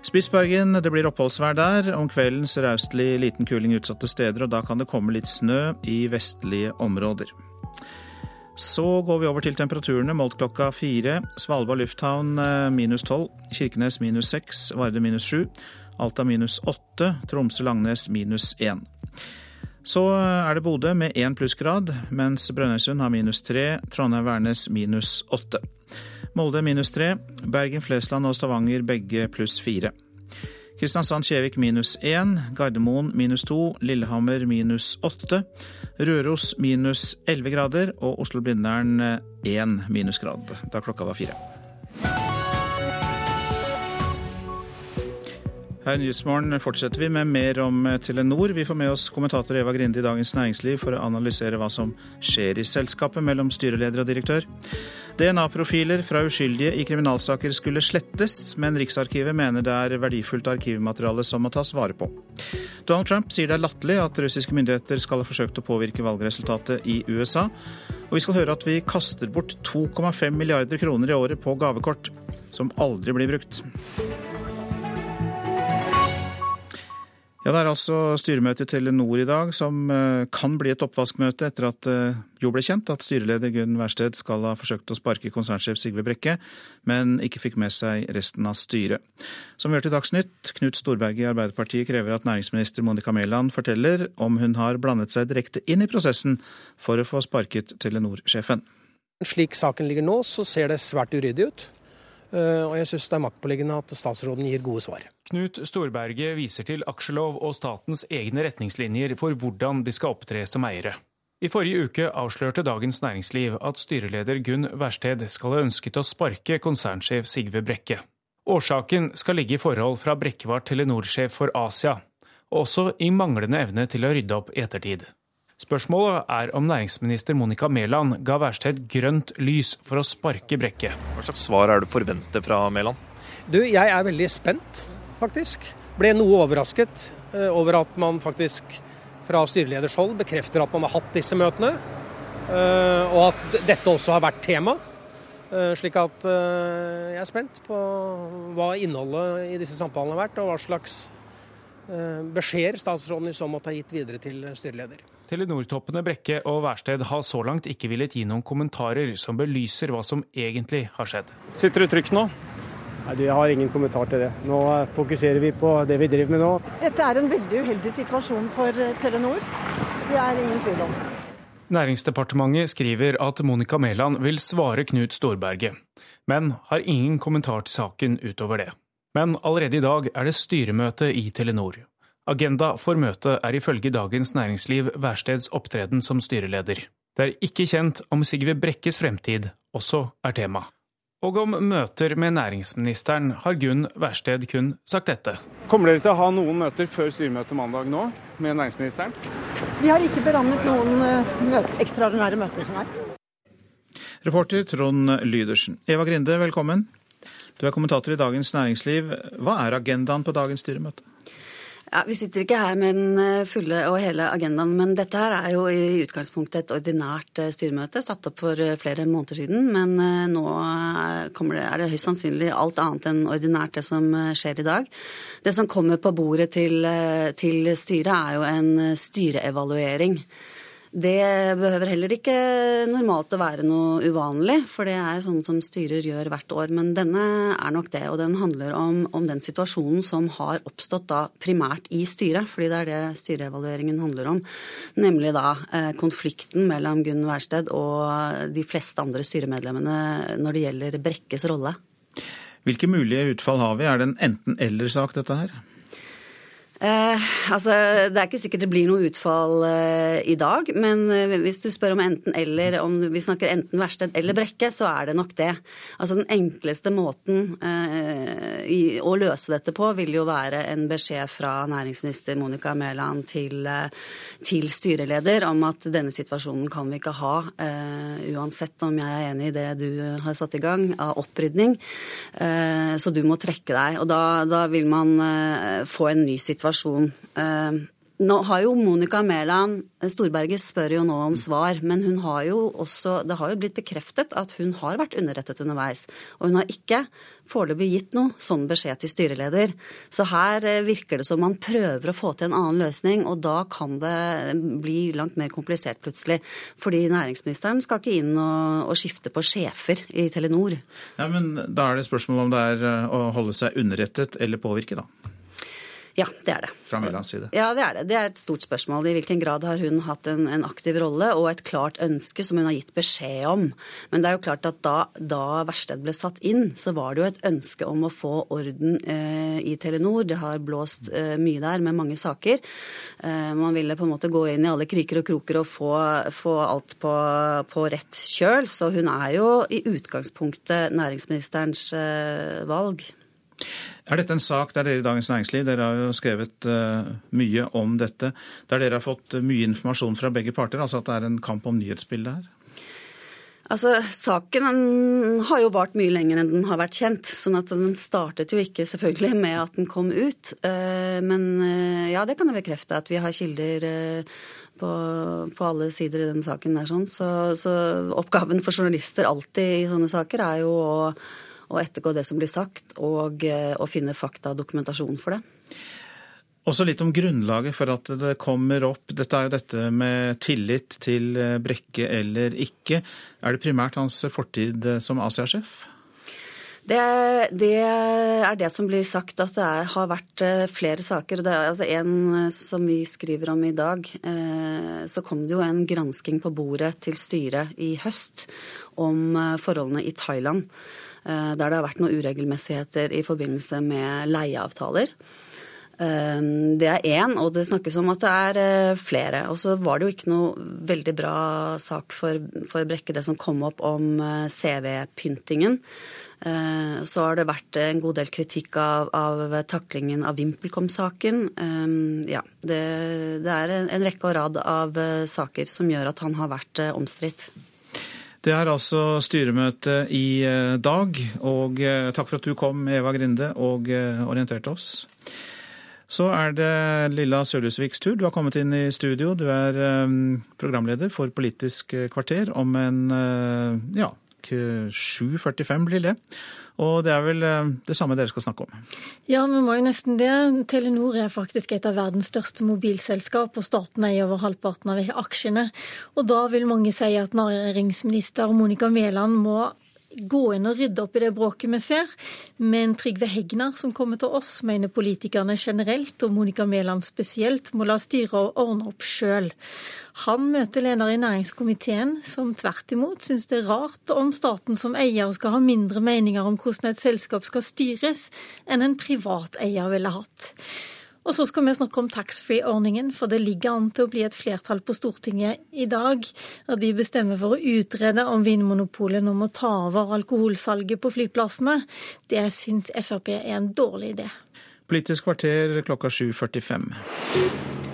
Spitsbergen, det blir oppholdsvær der. Om kvelden sørøstlig liten kuling utsatte steder, og da kan det komme litt snø i vestlige områder. Så går vi over til temperaturene målt klokka fire. Svalbard lufthavn minus tolv. Kirkenes minus seks. Varde minus sju. Alta minus åtte. Tromsø-Langnes minus én. Så er det Bodø med én plussgrad, mens Brønnøysund har minus tre. Trondheim-Værnes minus åtte. Molde minus tre. Bergen-Flesland og Stavanger begge pluss fire. Kristiansand-Kjevik minus 1, Gardermoen minus 2, Lillehammer minus 8, Røros minus elleve grader og Oslo-Blindern 1 minusgrad da klokka var fire. Her i Nyhetsmorgen fortsetter vi med mer om Telenor. Vi får med oss kommentator Eva Grinde i Dagens Næringsliv for å analysere hva som skjer i selskapet mellom styreleder og direktør. DNA-profiler fra uskyldige i kriminalsaker skulle slettes, men Riksarkivet mener det er verdifullt arkivmateriale som må tas vare på. Donald Trump sier det er latterlig at russiske myndigheter skal ha forsøkt å påvirke valgresultatet i USA. Og vi skal høre at vi kaster bort 2,5 milliarder kroner i året på gavekort, som aldri blir brukt. Ja, Det er altså styremøte i Telenor i dag som kan bli et oppvaskmøte etter at det jo ble kjent at styreleder Gunn Wærsted skal ha forsøkt å sparke konsernsjef Sigve Brekke, men ikke fikk med seg resten av styret. Som vi hørte i Dagsnytt, Knut Storberget i Arbeiderpartiet krever at næringsminister Monica Mæland forteller om hun har blandet seg direkte inn i prosessen for å få sparket Telenor-sjefen. Slik saken ligger nå, så ser det svært uryddig ut. Og jeg syns det er maktpåliggende at statsråden gir gode svar. Knut Storberget viser til aksjelov og statens egne retningslinjer for hvordan de skal opptre som eiere. I forrige uke avslørte Dagens Næringsliv at styreleder Gunn Wærsted skal ha ønsket å sparke konsernsjef Sigve Brekke. Årsaken skal ligge i forhold fra Brekke var Telenor-sjef for Asia, og også i manglende evne til å rydde opp i ettertid. Spørsmålet er om næringsminister Monica Mæland ga Wærsted grønt lys for å sparke Brekke. Hva slags svar er det forventet fra Mæland? Du, jeg er veldig spent, faktisk. Ble noe overrasket over at man faktisk fra styreleders hold bekrefter at man har hatt disse møtene. Og at dette også har vært tema. Slik at jeg er spent på hva innholdet i disse samtalene har vært, og hva slags beskjeder statsråden i så måte har gitt videre til styreleder. Telenor-toppene Brekke og Wærsted har så langt ikke villet gi noen kommentarer som belyser hva som egentlig har skjedd. Sitter du trygt nå? Nei, Jeg har ingen kommentar til det. Nå fokuserer vi på det vi driver med nå. Dette er en veldig uheldig situasjon for Telenor. Det er ingen tvil om. Næringsdepartementet skriver at Monica Mæland vil svare Knut Storberget, men har ingen kommentar til saken utover det. Men allerede i dag er det styremøte i Telenor. Agenda for møtet er ifølge Dagens Næringsliv Wærsteds opptreden som styreleder. Det er ikke kjent om Sigve Brekkes fremtid også er tema. Og om møter med næringsministeren har Gunn Wærsted kun sagt dette. Kommer dere til å ha noen møter før styremøtet mandag nå med næringsministeren? Vi har ikke berammet noen møte, ekstraordinære møter. Nei. Reporter Trond Lydersen. Eva Grinde, velkommen. Du er kommentator i Dagens Næringsliv. Hva er agendaen på dagens styremøte? Ja, Vi sitter ikke her med den eh, fulle og hele agendaen, men dette her er jo i utgangspunktet et ordinært eh, styremøte satt opp for eh, flere måneder siden. Men nå det, er det høyst sannsynlig alt annet enn ordinært det som skjer i dag. Det som kommer på bordet til, til styret er jo en styreevaluering. Det behøver heller ikke normalt å være noe uvanlig, for det er sånn som styrer gjør hvert år. Men denne er nok det, og den handler om, om den situasjonen som har oppstått da primært i styret, fordi det er det styreevalueringen handler om. Nemlig da eh, konflikten mellom Gunn Wærsted og de fleste andre styremedlemmene når det gjelder Brekkes rolle. Hvilke mulige utfall har vi? Er det en enten-eller-sak, dette her? Eh, altså, Det er ikke sikkert det blir noe utfall eh, i dag, men eh, hvis du spør om enten-eller, om vi snakker enten Versted eller Brekke, så er det nok det. Altså Den enkleste måten eh, i, å løse dette på vil jo være en beskjed fra næringsminister Monica Mæland til, eh, til, styreleder om at denne situasjonen kan vi ikke ha, uansett om jeg er enig i det du har satt i gang av opprydning. så du må trekke deg. Og da, da vil man få en ny situasjon situasjon. Eh, nå har jo Monica Mæland Storberget spør jo nå om svar, men hun har jo også, det har jo blitt bekreftet at hun har vært underrettet underveis. Og hun har ikke foreløpig gitt noe sånn beskjed til styreleder. Så her eh, virker det som man prøver å få til en annen løsning, og da kan det bli langt mer komplisert plutselig. Fordi næringsministeren skal ikke inn og, og skifte på sjefer i Telenor. Ja, Men da er det spørsmål om det er eh, å holde seg underrettet eller påvirke, da? Ja, det er det. Fra Mellans side? Ja, det er det. Det er et stort spørsmål. I hvilken grad har hun hatt en, en, aktiv rolle og et klart ønske som hun har gitt beskjed om. Men det er jo klart at da, da Versted ble satt inn, så var det jo et ønske om å få orden eh, i Telenor. Det har blåst eh, mye der med mange saker. Eh, man ville på en måte gå inn i alle kriker og kroker og få, få alt på, på, rett kjøl. Så hun er jo i utgangspunktet næringsministerens eh, valg. Er dette en sak der dere i Dagens Næringsliv dere har jo skrevet uh, mye om dette, der dere har fått mye informasjon fra begge parter, altså at det er en kamp om nyhetsbildet her? Altså, Saken har jo vart mye lenger enn den har vært kjent. sånn at Den startet jo ikke selvfølgelig med at den kom ut. Uh, men ja, det kan jeg bekrefte, at vi har kilder på, på, alle sider i den saken. der sånn. Så, så oppgaven for journalister alltid i sånne saker er jo å å ettergå det som blir sagt, og eh, å finne fakta og dokumentasjon for det. Også litt om grunnlaget for at det kommer opp. Dette er jo dette med tillit til eh, Brekke eller ikke. Er det primært hans fortid eh, som Asia-sjef? Det, det, er det som blir sagt, at det er, har vært flere saker. Det er altså En som vi skriver om i dag, så kom det jo en gransking på bordet til styret i høst om forholdene i Thailand. Eh, der det har vært noen uregelmessigheter i forbindelse med leieavtaler. Eh, det er én, og det snakkes om at det er eh, flere. Og så var det jo ikke noe veldig bra sak for, for Brekke, det som kom opp om CV-pyntingen. Så har det vært en god del kritikk av, av taklingen av VimpelCom-saken. Ja, det, det, er en, rekke og rad av saker som gjør at han har vært omstridt. Det er altså styremøte i eh, dag, og eh, takk for at du kom, Eva Grinde, og eh, orienterte oss. Så er det Lilla Sølhusviks tur. Du har kommet inn i studio. Du er programleder for Politisk kvarter om en ja, 7.45 blir det. Og det er vel eh, det samme dere skal snakke om? Ja, vi må jo nesten det. Telenor er faktisk et av verdens største mobilselskap, og staten eier over halvparten av aksjene. Og da vil mange si at næringsminister Monica Mæland må gå inn og rydde opp i det bråket vi ser. Men Trygve Hegnar, som kommer til oss, mener politikerne generelt, og Monica Mæland spesielt, må la styret ordne opp sjøl. Han møter leder i næringskomiteen, som tvert imot syns det er rart om staten som eier skal ha mindre meninger om hvordan et selskap skal styres, enn en privat eier ville hatt. Og så skal vi snakke om taxfree-ordningen, for det ligger an til å bli et flertall på Stortinget i dag. Og de bestemmer for å utrede om Vinmonopolet nå må ta over alkoholsalget på flyplassene. Det syns Frp er en dårlig idé. Politisk kvarter klokka 7.45.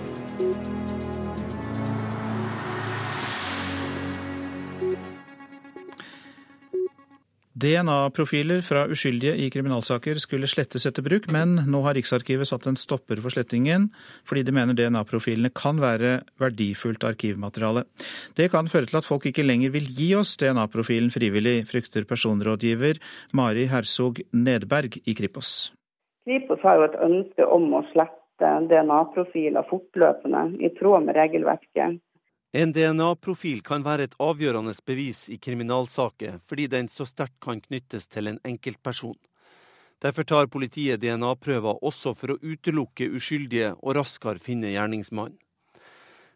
DNA-profiler fra uskyldige i kriminalsaker skulle slettes etter bruk, men nå har Riksarkivet satt en stopper for slettingen, fordi de mener DNA-profilene kan være verdifullt arkivmateriale. Det kan føre til at folk ikke lenger vil gi oss DNA-profilen frivillig, frykter personrådgiver Mari Hersog Nedberg i Kripos. Kripos har jo et ønske om å slette DNA-profiler fortløpende, i tråd med regelverket. En DNA-profil kan være et avgjørende bevis i kriminalsaker, fordi den så sterkt kan knyttes til en enkeltperson. Derfor tar politiet DNA-prøver også for å utelukke uskyldige og raskere finne gjerningsmannen.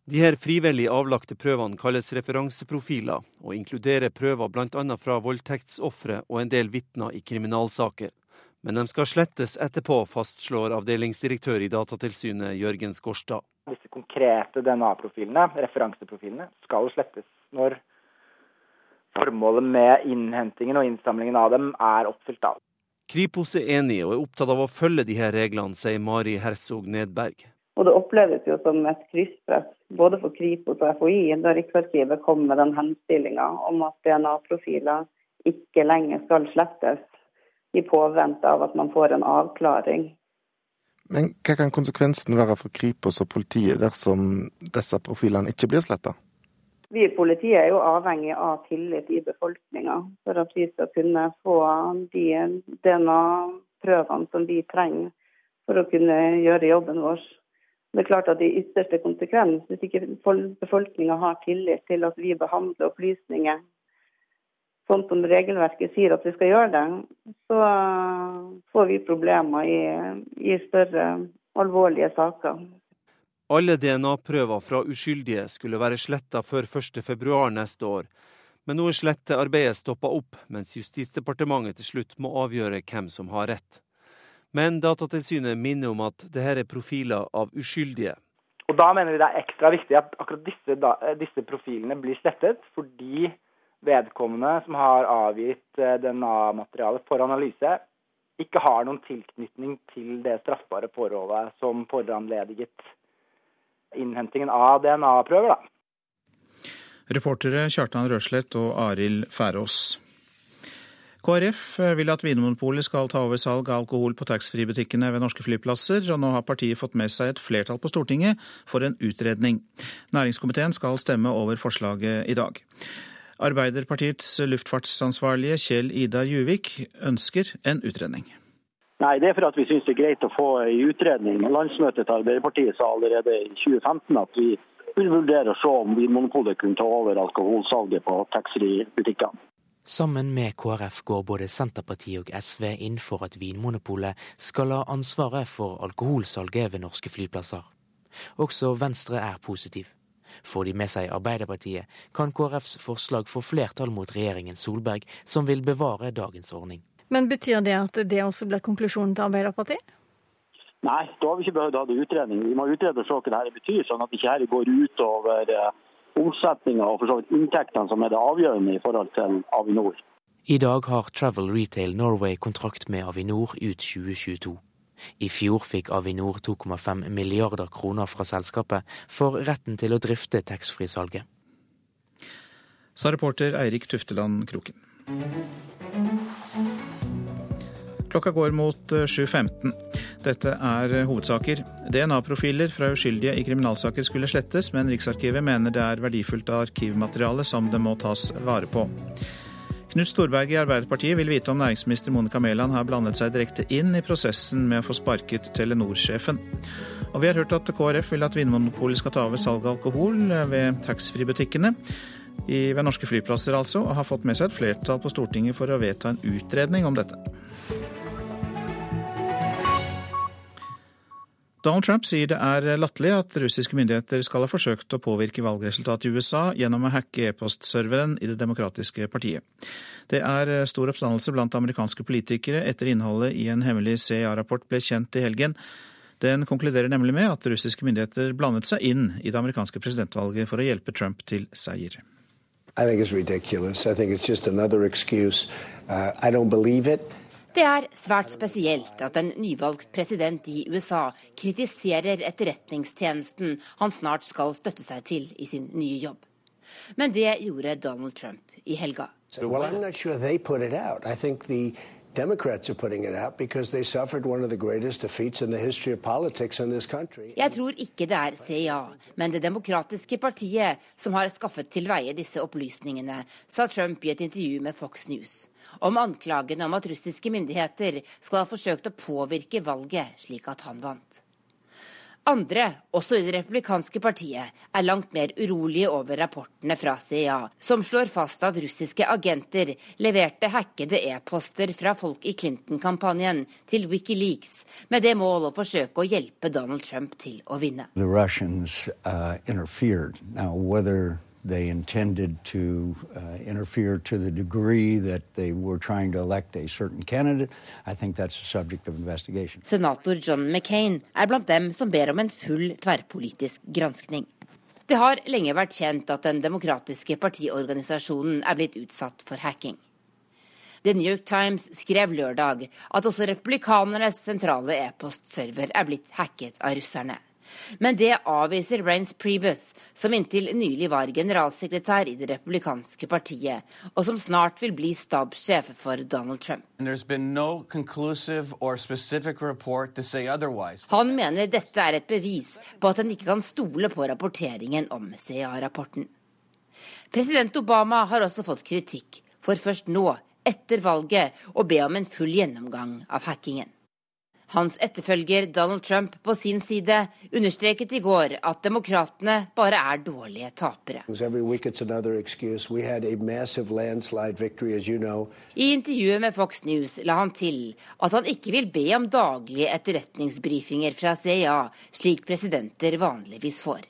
De her frivillig avlagte prøvene kalles referanseprofiler, og inkluderer prøver bl.a. fra voldtektsofre og en del vitner i kriminalsaker. Men de skal slettes etterpå, fastslår avdelingsdirektør i Datatilsynet Jørgen Skårstad. Disse konkrete DNA-profilene, referanseprofilene, skal slettes når formålet med innhentingen og innsamlingen av dem er oppfylt. av. Kripos er enig og er opptatt av å følge de her reglene, sier Mari Hersog Nedberg. Og Det oppleves jo som et krysspress både for Kripos og FHI da Riksarkivet kom med den henstillinga om at DNA-profiler ikke lenger skal slettes i påvente av at man får en avklaring men hva kan konsekvensen være for Kripos og politiet dersom disse profilene ikke blir sletta? Vi i politiet er jo avhengig av tillit i befolkninga for at vi skal kunne få de DNA-prøvene som vi trenger for å kunne gjøre jobben vår. Det er klart at I ytterste konsekvens, hvis ikke befolkninga har tillit til at vi behandler opplysninger sånn som regelverket sier at vi skal gjøre det, så får vi problemer i, i større alvorlige saker. Alle DNA-prøver fra uskyldige skulle være sletta før 1.2 neste år. Men nå er slettearbeidet stoppa opp, mens Justisdepartementet til slutt må avgjøre hvem som har rett. Men Datatilsynet minner om at dette er profiler av uskyldige. Og Da mener vi det er ekstra viktig at akkurat disse, disse profilene blir slettet, fordi vedkommende som har avgitt eh, DNA-materialet for analyse, ikke har noen tilknytning til det straffbare forholdet som foranlediget innhentingen av DNA-prøver. Reportere Kjartan Røslett og Arild Færås. KrF vil at Vinmonopolet skal ta over salg av alkohol på taxfree-butikkene ved norske flyplasser, og nå har partiet fått med seg et flertall på Stortinget for en utredning. Næringskomiteen skal stemme over forslaget i dag. Arbeiderpartiets luftfartsansvarlige Kjell Idar Juvik ønsker en utredning. Nei, Det er for at vi syns det er greit å få en utredning. Landsmøtet til Arbeiderpartiet sa allerede i 2015 at vi vil vurdere å se om Vinmonopolet kunne ta over alkoholsalget på taxfree-butikkene. Sammen med KrF går både Senterpartiet og SV inn for at Vinmonopolet skal ha ansvaret for alkoholsalget ved norske flyplasser. Også Venstre er positiv. Får de med seg Arbeiderpartiet, kan KrFs forslag få flertall mot regjeringen Solberg, som vil bevare dagens ordning. Men betyr det at det også blir konklusjonen til Arbeiderpartiet? Nei, da har vi ikke behøvd å ha det utredning. Vi må utrede hva dette betyr, sånn at ikke her går utover over omsetninga og for så vidt inntektene, som er det avgjørende i forhold til Avinor. I dag har Travel Retail Norway kontrakt med Avinor ut 2022. I fjor fikk Avinor 2,5 milliarder kroner fra selskapet for retten til å drifte taxfree-salget. Sa reporter Eirik Tufteland Kroken. Klokka går mot 7.15. Eh, Dette er eh, hovedsaker. DNA-profiler fra uskyldige i kriminalsaker skulle slettes, men Riksarkivet mener det er verdifullt arkivmateriale som det må tas vare på. Knut Storberget i Arbeiderpartiet vil vite om næringsminister Monica Mæland har blandet seg direkte inn i prosessen med å få sparket Telenor-sjefen. Og vi har hørt at KrF vil at Vinmonopolet skal ta over salg av alkohol ved taxfree-butikkene. Ved norske flyplasser altså, og har fått med seg et flertall på Stortinget for å vedta en utredning om dette. Donald Trump sier det er latterlig at russiske myndigheter skal ha forsøkt å påvirke valgresultatet i USA gjennom å hacke e-postserveren i Det demokratiske partiet. Det er stor oppstandelse blant amerikanske politikere etter innholdet i en hemmelig CIA-rapport ble kjent i helgen. Den konkluderer nemlig med at russiske myndigheter blandet seg inn i det amerikanske presidentvalget for å hjelpe Trump til seier. I think it's ridiculous. I think it's just another excuse. Uh, I don't believe it. Det er svært spesielt at en nyvalgt president i USA kritiserer etterretningstjenesten han snart skal støtte seg til i sin nye jobb. Men det gjorde Donald Trump i helga. Well, Jeg tror ikke det er CIA, men Det demokratiske partiet som har skaffet til veie disse opplysningene, sa Trump i et intervju med Fox News. Om anklagene om at russiske myndigheter skal ha forsøkt å påvirke valget slik at han vant. Andre, også i det republikanske partiet, er langt mer urolige over rapportene fra CIA, som slår fast at russiske agenter leverte hackede e-poster fra folk i Clinton-kampanjen til Wikileaks, med det mål å forsøke å hjelpe Donald Trump til å vinne. The Russians, uh, they intended to uh, interfere to the degree that they were trying to elect a certain candidate. I think that's a subject of investigation. Senator John McCain er blant dem som ber om en full tverrpolitisk granskning. Det har lenge vært kjent at den demokratiske partiorganisasjonen er blitt utsatt for hacking. The New York Times skrev lørdag at også republikanernes sentrale e-postserver er blitt hacket av russerne. Men det avviser Reince Prebus, som inntil nylig var generalsekretær i det republikanske partiet, og som snart vil bli stabssjef for Donald Trump. Han mener dette er et bevis på at han ikke kan stole på rapporteringen om CIA-rapporten. President Obama har også fått kritikk for først nå, etter valget, å be om en full gjennomgang av hackingen. Hans etterfølger Donald Trump på sin side understreket i går at demokratene bare er dårlige tapere. I intervjuet med Fox News la han til at han ikke vil be om daglige etterretningsbrifinger fra CIA, slik presidenter vanligvis får.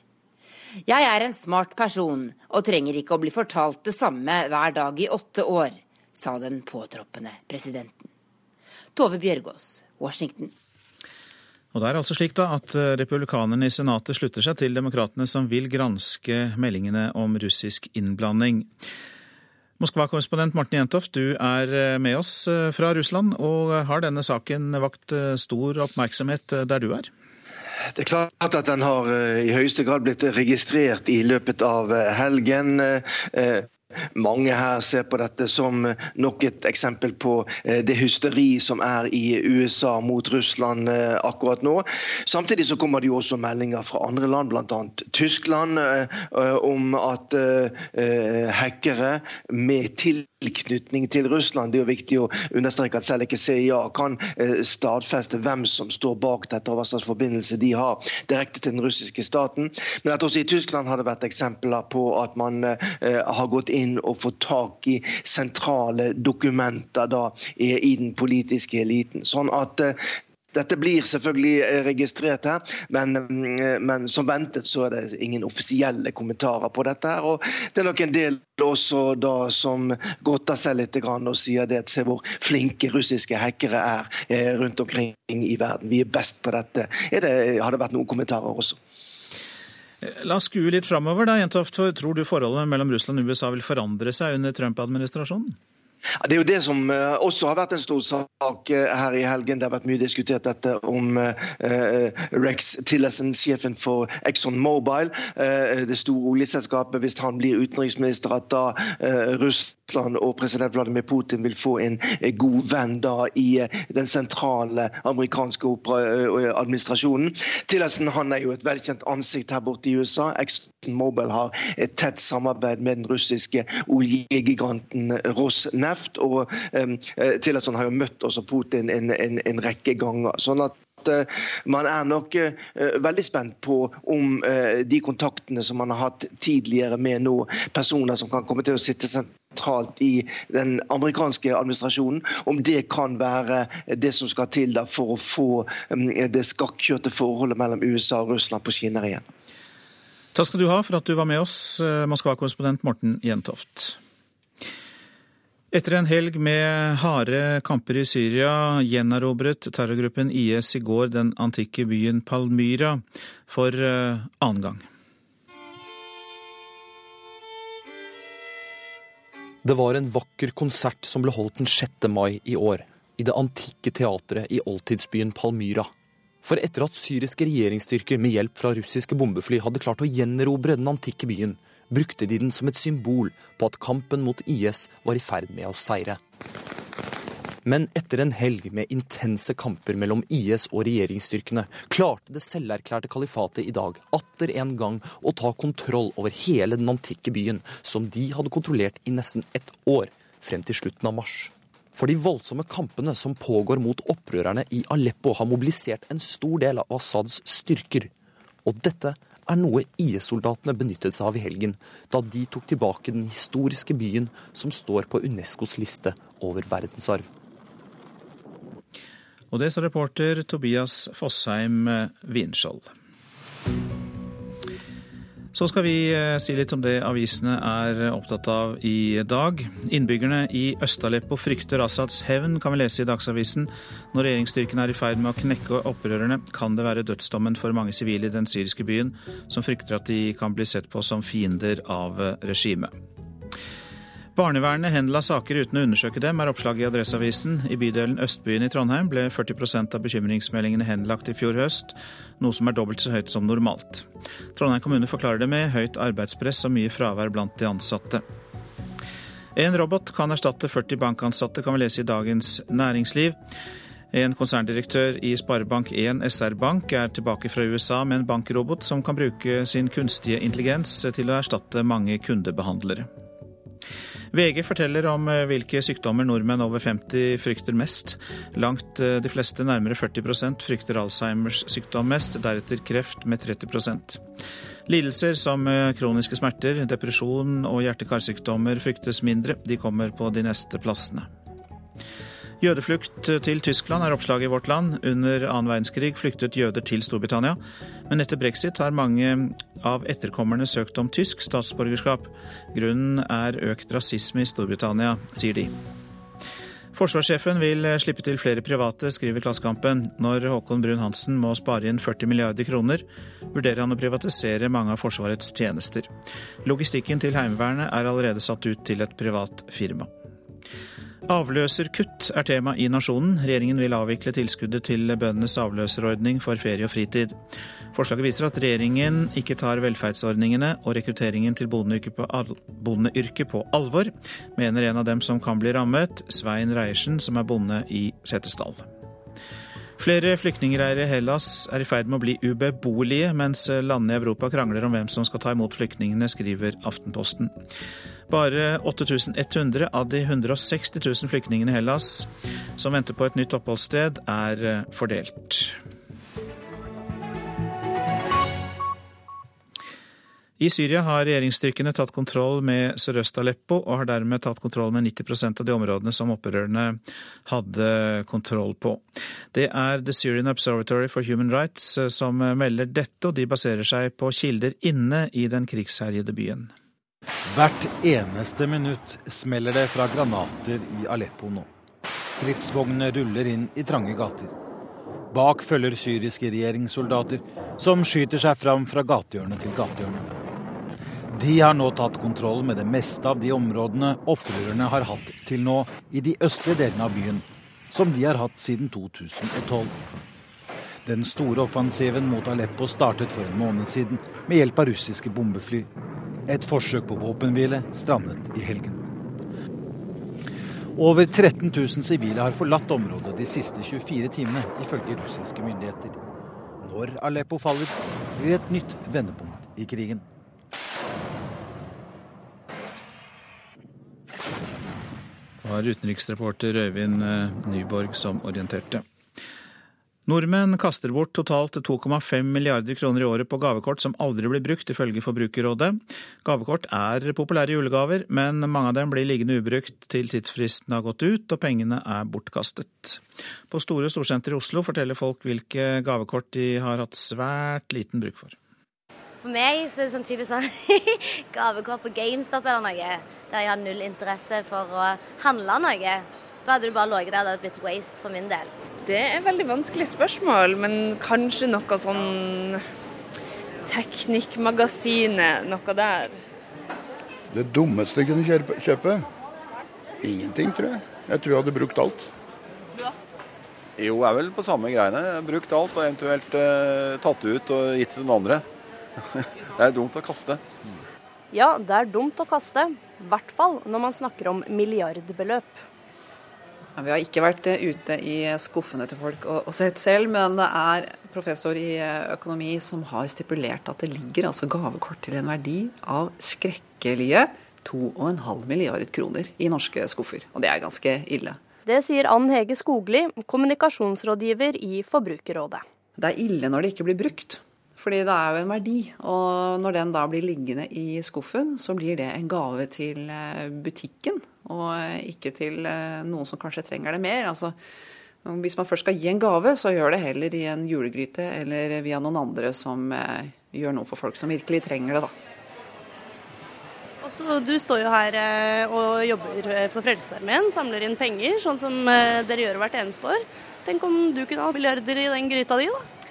Jeg er en smart person og trenger ikke å bli fortalt det samme hver dag i åtte år, sa den påtroppende presidenten. Tove Bjørgaas, Washington. Og det er altså slik da at eh, republikanerne i Senatet slutter seg til demokratene som vil granske meldingene om russisk innblanding. Moskva-korrespondent Morten Jentoft, du er eh, med oss eh, fra Russland. Og har denne saken vakt stor oppmerksomhet der du er? Det er klart at den har i høyeste grad blitt registrert i løpet av helgen. Mange her ser på dette som nok et eksempel på eh, det hysteri som er i USA mot Russland eh, akkurat nå. Samtidig så kommer det jo også meldinger fra andre land, bl.a. Tyskland, eh, om at hackere med tilknytning til Russland Det er jo viktig å understreke at selv ikke CIA kan stadfeste hvem som står bak dette og hva slags forbindelse de har direkte til den russiske staten. Men at også i Tyskland har det vært eksempler på at man har gått inn inn og få tak i sentrale dokumenter da, i den politiske eliten. Sånn at eh, dette blir selvfølgelig eh, registrert her, men, mm, men, som ventet så er det ingen offisielle kommentarer på dette. her, og Det er nok en del også da som godter seg litt og sier det at se hvor flinke russiske hackere er eh, rundt omkring i verden. Vi er best på dette. Det, har det vært noen kommentarer også? La oss skue litt framover, da, Jentoft. Tror du forholdet mellom Russland og USA vil forandre seg under Trump-administrasjonen? Det er jo det som uh, også har vært en stor sak uh, her i helgen. Det har vært mye diskutert dette om uh, Rex Tillerson, sjefen for Exxon Mobile, det store oljeselskapet. Hvis han blir utenriksminister, at da Russland og president Vladimir Putin vil få en god venn da i den sentrale amerikanske administrasjonen. Tillerson han er jo et velkjent ansikt her borte i USA. Exxon Mobile har et tett samarbeid med den russiske oljegiganten Rosneft neft. Og at Tillerson har jo møtt også Putin en, en, en rekke ganger. sånn at eh, man er nok uh, veldig spent på om de kontaktene som man har hatt tidligere med nå, personer som kan komme til å sitte sentralt i den amerikanske administrasjonen, om det kan være det som skal til for å få um, det skakkjørte forholdet mellom USA og Russland på skinner igjen. Takk skal du ha for at du var med oss, Moskva-korrespondent Morten Jentoft. Etter en helg med harde kamper i Syria gjenerobret terrorgruppen IS i går den antikke byen Palmyra for eh, annen gang. Det var en vakker konsert som ble holdt den 6. mai i år, i det antikke teatret i oldtidsbyen Palmyra. For etter at syriske regjeringsstyrker med hjelp fra russiske bombefly hadde klart å gjenerobre den antikke byen, brukte de den som et symbol på at kampen mot IS var i ferd med å seire. Men etter en helg med intense kamper mellom IS og regjeringsstyrkene, klarte det selverklærte kalifatet i dag atter en gang å ta kontroll over hele den antikke byen, som de hadde kontrollert i nesten ett år, frem til slutten av mars. For de voldsomme kampene som pågår mot opprørerne i Aleppo, har mobilisert en stor del av Assads styrker. Og dette er noe IS-soldatene benyttet seg av i helgen, da de tok tilbake den historiske byen som står på Unescos liste over verdensarv. Og det sa reporter Tobias Fossheim Winskjold. Så skal vi eh, si litt om det avisene er opptatt av i dag. Innbyggerne i Øst-Aleppo frykter Assads hevn, kan vi lese i Dagsavisen. Når regjeringsstyrken er i ferd med å knekke opprørerne, kan det være dødsdommen for mange sivile i den syriske byen, som frykter at de kan bli sett på som fiender av regimet. Barnevernet henla saker uten å undersøke dem, er oppslaget i Adresseavisen. I bydelen Østbyen i Trondheim ble 40% av bekymringsmeldingene henlagt i fjor høst, noe som er dobbelt så høyt som normalt. Trondheim kommune forklarer det med høyt arbeidspress og mye fravær blant de ansatte. En robot kan erstatte 40 bankansatte, kan vi lese i Dagens Næringsliv. En konserndirektør i Sparebank1 SR Bank er tilbake fra USA med en bankrobot som kan bruke sin kunstige intelligens til å erstatte mange kundebehandlere. VG forteller om eh, hvilke sykdommer nordmenn over 50 frykter mest. Langt eh, de fleste, nærmere 40% frykter Alzheimers sykdom mest, deretter kreft med 30% Lidelser som eh, kroniske smerter, depresjon og hjerte-karsykdommer fryktes mindre. De kommer på de neste plassene. Jødeflukt til Tyskland er oppslaget i Vårt Land. Under annen verdenskrig flyktet jøder til Storbritannia. Men etter brexit har mange av etterkommerne søkt om tysk statsborgerskap. Grunnen er økt rasisme i Storbritannia, sier de. Forsvarssjefen vil slippe til flere private, skriver Klassekampen. Når Håkon Brun-Hansen må spare inn 40 milliarder kroner, vurderer han å privatisere mange av Forsvarets tjenester. Logistikken til Heimevernet er allerede satt ut til et privat firma. Avløserkutt er tema i Nasjonen. Regjeringen vil avvikle tilskuddet til bøndenes avløserordning for ferie og fritid. Forslaget viser at regjeringen ikke tar velferdsordningene og rekrutteringen til bondeyrket på, alvor, mener en av dem som kan bli rammet, Svein Reiersen, som er bonde i Setesdal. Flere flyktningleirer i Hellas er i ferd med å bli ubeboelige, mens landene i Europa krangler om hvem som skal ta imot flyktningene, skriver Aftenposten. Bare 8100 av de 160 000 flyktningene i Hellas som venter på et nytt oppholdssted, er eh, fordelt. I Syria har regjeringsstyrkene tatt kontroll med Sørøst-Aleppo, og har dermed tatt kontroll med 90% av de områdene som opprørerne hadde kontroll på. Det er The Syrian Observatory for Human Rights eh, som melder dette, og de baserer seg på kilder inne i den krigsherjede byen. Hvert eneste minutt smeller det fra granater i Aleppo nå. Stridsvognene ruller inn i trange gater. Bak følger syriske regjeringssoldater, som skyter seg fram fra gatehjørne til gatehjørne. De har nå tatt kontroll med det meste av de områdene opprørerne har hatt til nå i de østlige delene av byen, som de har hatt siden 2012. Den store offensiven mot Aleppo startet for en måned siden med hjelp av russiske bombefly. Et forsøk på våpenhvile strandet i helgen. Over 13 000 sivile har forlatt området de siste 24 timene, ifølge russiske myndigheter. Når Aleppo faller, blir et nytt vendepunkt i krigen. Det var utenriksreporter Øyvind eh, Nyborg som orienterte. Nordmenn kaster bort totalt 2,5 milliarder kroner i året på gavekort som aldri blir brukt, ifølge Forbrukerrådet. Gavekort er populære julegaver, men mange av dem blir liggende ubrukt til tidsfristen har gått ut og pengene er bortkastet. På Store Storsenter i Oslo forteller folk hvilke gavekort de har hatt svært liten bruk for. For meg så er det sånn typisk sånn gavekort på GameStop eller noe, der jeg har null interesse for å handle noe. Da hadde du bare ligget der, det hadde blitt waste for min del. Det er et veldig vanskelig spørsmål, men kanskje noe sånn Teknikkmagasinet, noe der. Det dummeste jeg kunne kjøpe? Ingenting, tror jeg. Jeg tror jeg hadde brukt alt. Jo, jeg er vel på samme greiene. Brukt alt og eventuelt eh, tatt ut og gitt til noen andre. det er dumt å kaste. Ja, det er dumt å kaste. I hvert fall når man snakker om milliardbeløp. Vi har ikke vært eh, ute i skuffene til folk og, og, sett selv, men det er professor i eh, økonomi som har stipulert at det ligger altså gavekort til en verdi av skrekkelige 2,5 milliarder kroner i norske skuffer. Og det er ganske ille. Det sier Ann Hege Skogli, kommunikasjonsrådgiver i Forbrukerrådet. Det er ille når det ikke blir brukt. Fordi det er jo en verdi. Og når den da blir liggende i skuffen, så blir det en gave til eh, butikken, og ikke til eh, noen som kanskje trenger det mer. Altså, hvis man først skal gi en gave, så gjør det heller i en julegryte eller via noen andre som eh, gjør noe for folk som virkelig trenger det, da. Også, du står jo her og jobber for Frelsesarmeen, samler inn penger, sånn som dere gjør hvert eneste år. Tenk om du kunne ha milliarder i den gryta di, da?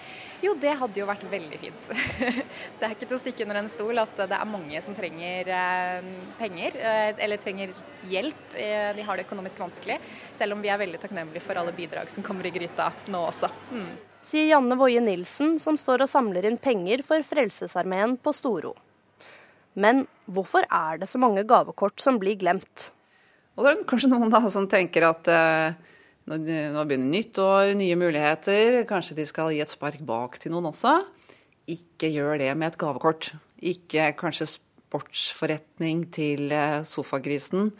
Jo, det hadde jo vært veldig fint. det er ikke til å stikke under en stol at det er mange som trenger eh, penger, eh, eller trenger hjelp. Eh, de har det økonomisk vanskelig, selv om vi er veldig takknemlige for alle bidrag som kommer i gryta nå også. Mm. Sier Janne Woie Nilsen, som står og samler inn penger for Frelsesarmeen på Storo. Men hvorfor er det så mange gavekort som blir glemt? Og det er kanskje noen da som tenker at uh, nå begynner nytt år, nye muligheter. Kanskje de skal gi et spark bak til noen også. Ikke gjør det med et gavekort. Ikke kanskje sportsforretning til eh, sofagrisen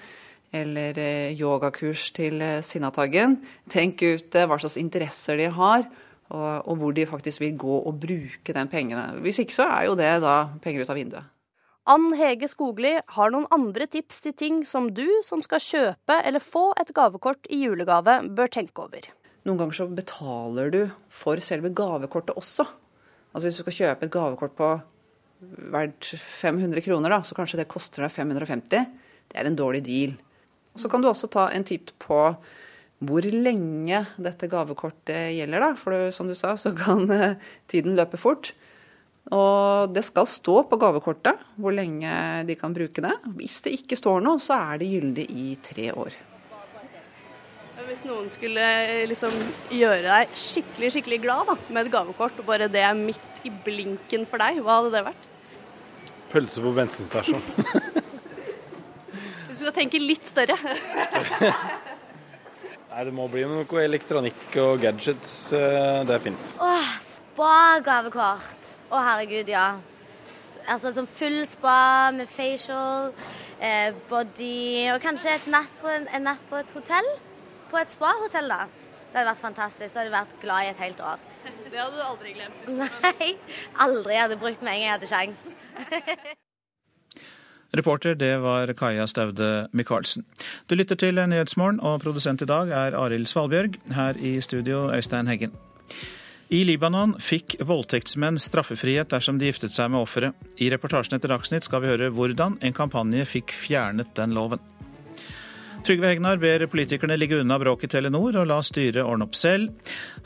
eller eh, yogakurs til eh, Sinnataggen. Tenk ut hva slags interesser de har, og hvor de faktisk vil gå og bruke den pengene. Hvis ikke så er jo det da penger ut av vinduet. Ann Hege Skogli har noen andre tips til ting som du som skal kjøpe eller få et gavekort i julegave, bør tenke over. Noen ganger så betaler du for selve gavekortet også. Altså Hvis du skal kjøpe et gavekort på verdt 500 kroner, da, så kanskje det koster deg 550. Det er en dårlig deal. Så kan du også ta en titt på hvor lenge dette gavekortet gjelder. da, For som du sa, så kan eh, tiden løpe fort. Og det skal stå på gavekortet hvor lenge de kan bruke det. Hvis det ikke står noe, så er det gyldig i tre år. Hvis noen skulle eh, liksom gjøre deg skikkelig skikkelig glad da, med et gavekort, og bare det er midt i blinken for deg, hva hadde det vært? Pølse på bensinstasjon. Hvis du skal tenke litt større. Nei, det må bli noe elektronikk og gadgets. Eh, det er fint. Åh, spa-gavekort. Å, herregud, ja. Altså som full spa med facial, eh, body og kanskje et natt på en, en, natt på et hotell. På et spa-hotell, da. Det hadde vært fantastisk. Så hadde jeg vært glad i et helt år. Det hadde du aldri glemt? Nei, aldri. Jeg hadde brukt med en gang jeg hadde sjans. Reporter det var Kaja Staude Michaelsen. Du lytter til Nyhetsmorgen, og produsent i dag er Arild Svalbjørg. Her i studio Øystein Heggen. I Libanon fikk voldtektsmenn straffefrihet dersom de giftet seg med offeret. I reportasjen etter Dagsnytt skal vi høre hvordan en kampanje fikk fjernet den loven. Trygve Hegnar ber politikerne ligge unna bråket i Telenor og la styret ordne opp selv.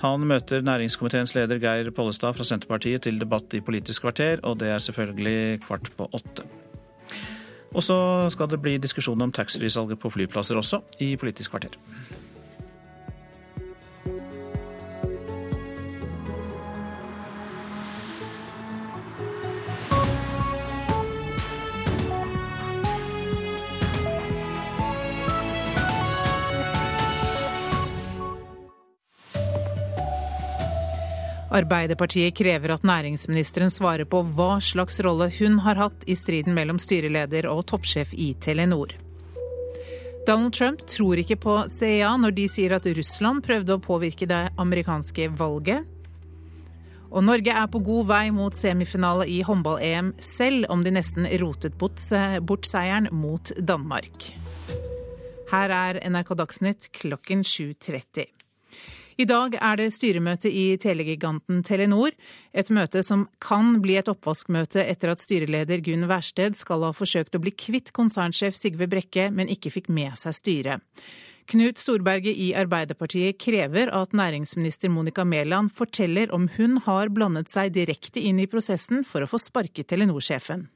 Han møter næringskomiteens leder Geir Pollestad fra Senterpartiet til debatt i Politisk kvarter, og det er selvfølgelig kvart på åtte. Og så skal det bli diskusjon om taxfree-salget på flyplasser også, i Politisk kvarter. Arbeiderpartiet krever at næringsministeren svarer på hva slags rolle hun har hatt i striden mellom styreleder og toppsjef i Telenor. Donald Trump tror ikke på CIA når de sier at Russland prøvde å påvirke det amerikanske valget. Og Norge er på god vei mot semifinale i håndball-EM, selv om de nesten rotet bort seieren mot Danmark. Her er NRK Dagsnytt klokken 7.30. I dag er det styremøte i telegiganten Telenor. Et møte som kan bli et oppvaskmøte etter at styreleder Gunn Wærsted skal ha forsøkt å bli kvitt konsernsjef Sigve Brekke, men ikke fikk med seg styret. Knut Storberget i Arbeiderpartiet krever at næringsminister Monica Mæland forteller om hun har blandet seg direkte inn i prosessen for å få sparket Telenor-sjefen.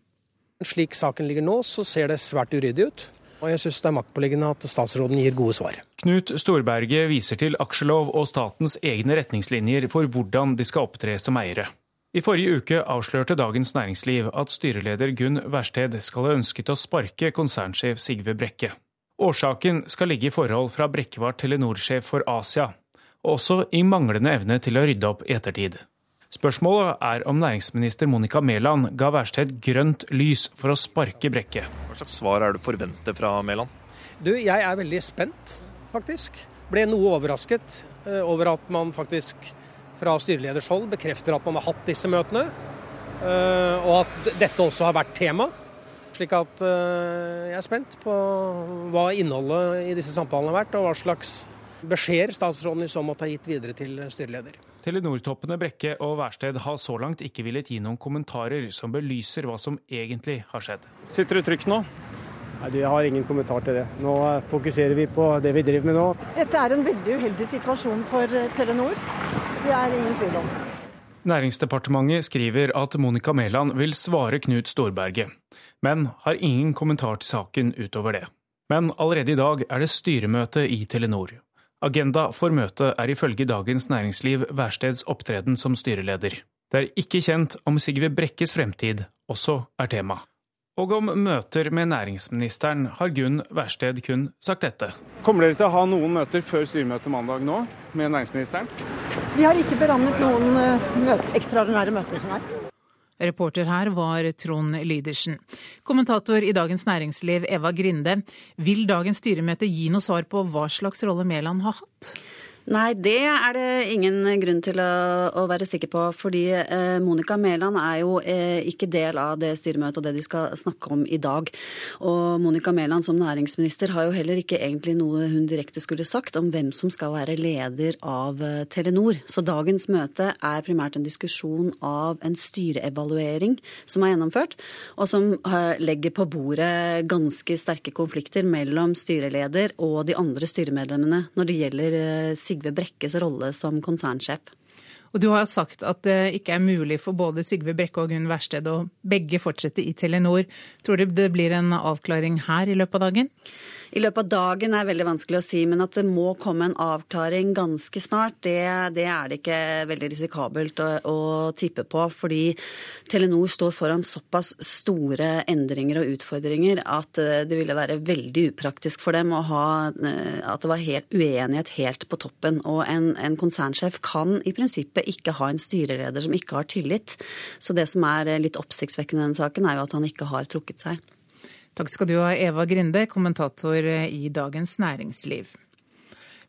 Slik saken ligger nå, så ser det svært uryddig ut. Og jeg syns det er maktpåliggende at statsråden gir gode svar. Knut Storberget viser til aksjelov og statens egne retningslinjer for hvordan de skal opptre som eiere. I forrige uke avslørte Dagens Næringsliv at styreleder Gunn Wærsted skal ha ønsket å sparke konsernsjef Sigve Brekke. Årsaken skal ligge i forhold fra Brekke var Telenor-sjef for Asia, og også i manglende evne til å rydde opp i ettertid. Spørsmålet er om næringsminister Monica Mæland ga Wærsted grønt lys for å sparke Brekke. Hva slags svar er det forventet fra Mæland? Du, jeg er veldig spent, faktisk. Ble noe overrasket uh, over at man faktisk fra styreleders hold bekrefter at man har hatt disse møtene. Uh, og at dette også har vært tema. Slik at uh, jeg er spent på hva innholdet i disse samtalene har vært, og hva slags beskjeder statsråden i så måte har gitt videre til styreleder. Telenor-toppene Brekke og Værsted har så langt ikke villet gi noen kommentarer som belyser hva som egentlig har skjedd. Sitter du trygt nå? Nei, Jeg har ingen kommentar til det. Nå fokuserer vi på det vi driver med nå. Dette er en veldig uheldig situasjon for eh, Telenor. Det er ingen tvil om. Næringsdepartementet skriver at Monica Mæland vil svare Knut Storberget, men har ingen kommentar til saken utover det. Men allerede i dag er det styremøte i Telenor. Agenda for møtet er ifølge Dagens Næringsliv Værsteds opptreden som styreleder. Det er ikke kjent om Sigve Brekkes fremtid også er tema. Og om møter med næringsministeren har Gunn Værsted kun sagt dette. Kommer dere til å ha noen møter før styremøtet mandag nå med næringsministeren? Vi har ikke berammet noen eh, møte, ekstraordinære møter. Nei. Reporter her var Trond Lydersen. Kommentator i Dagens Næringsliv Eva Grinde, vil dagens styremøte gi noe svar på hva slags rolle Mæland har hatt? Nei, det er det ingen grunn til å, å være sikker på. Fordi eh, Monica Mæland er jo eh, ikke del av det styremøtet og det de skal snakke om i dag. Og Monica Mæland som næringsminister har jo heller ikke egentlig noe hun direkte skulle sagt om hvem som skal være leder av eh, Telenor. Så dagens møte er primært en diskusjon av en styreevaluering som er gjennomført, og som eh, legger på bordet ganske sterke konflikter mellom styreleder og de andre styremedlemmene når det gjelder eh, Sigve Brekkes rolle som konsernsjef. Og Du har sagt at det ikke er mulig for både Sigve Brekke og Gunn Wærsted å begge fortsette i Telenor. Tror du det blir en avklaring her i løpet av dagen? I løpet av dagen er veldig vanskelig å si, men at det må komme en avklaring ganske snart, det, det er det ikke veldig risikabelt å, å, tippe på. Fordi Telenor står foran såpass store endringer og utfordringer at eh, det ville være veldig upraktisk for dem å ha eh, at det var helt uenighet helt på toppen. Og en, en konsernsjef kan i prinsippet ikke ha en styreleder som ikke har tillit. Så det som er litt oppsiktsvekkende i denne saken, er jo at han ikke har trukket seg. Takk skal du ha, Eva Grinde, kommentator i Dagens Næringsliv.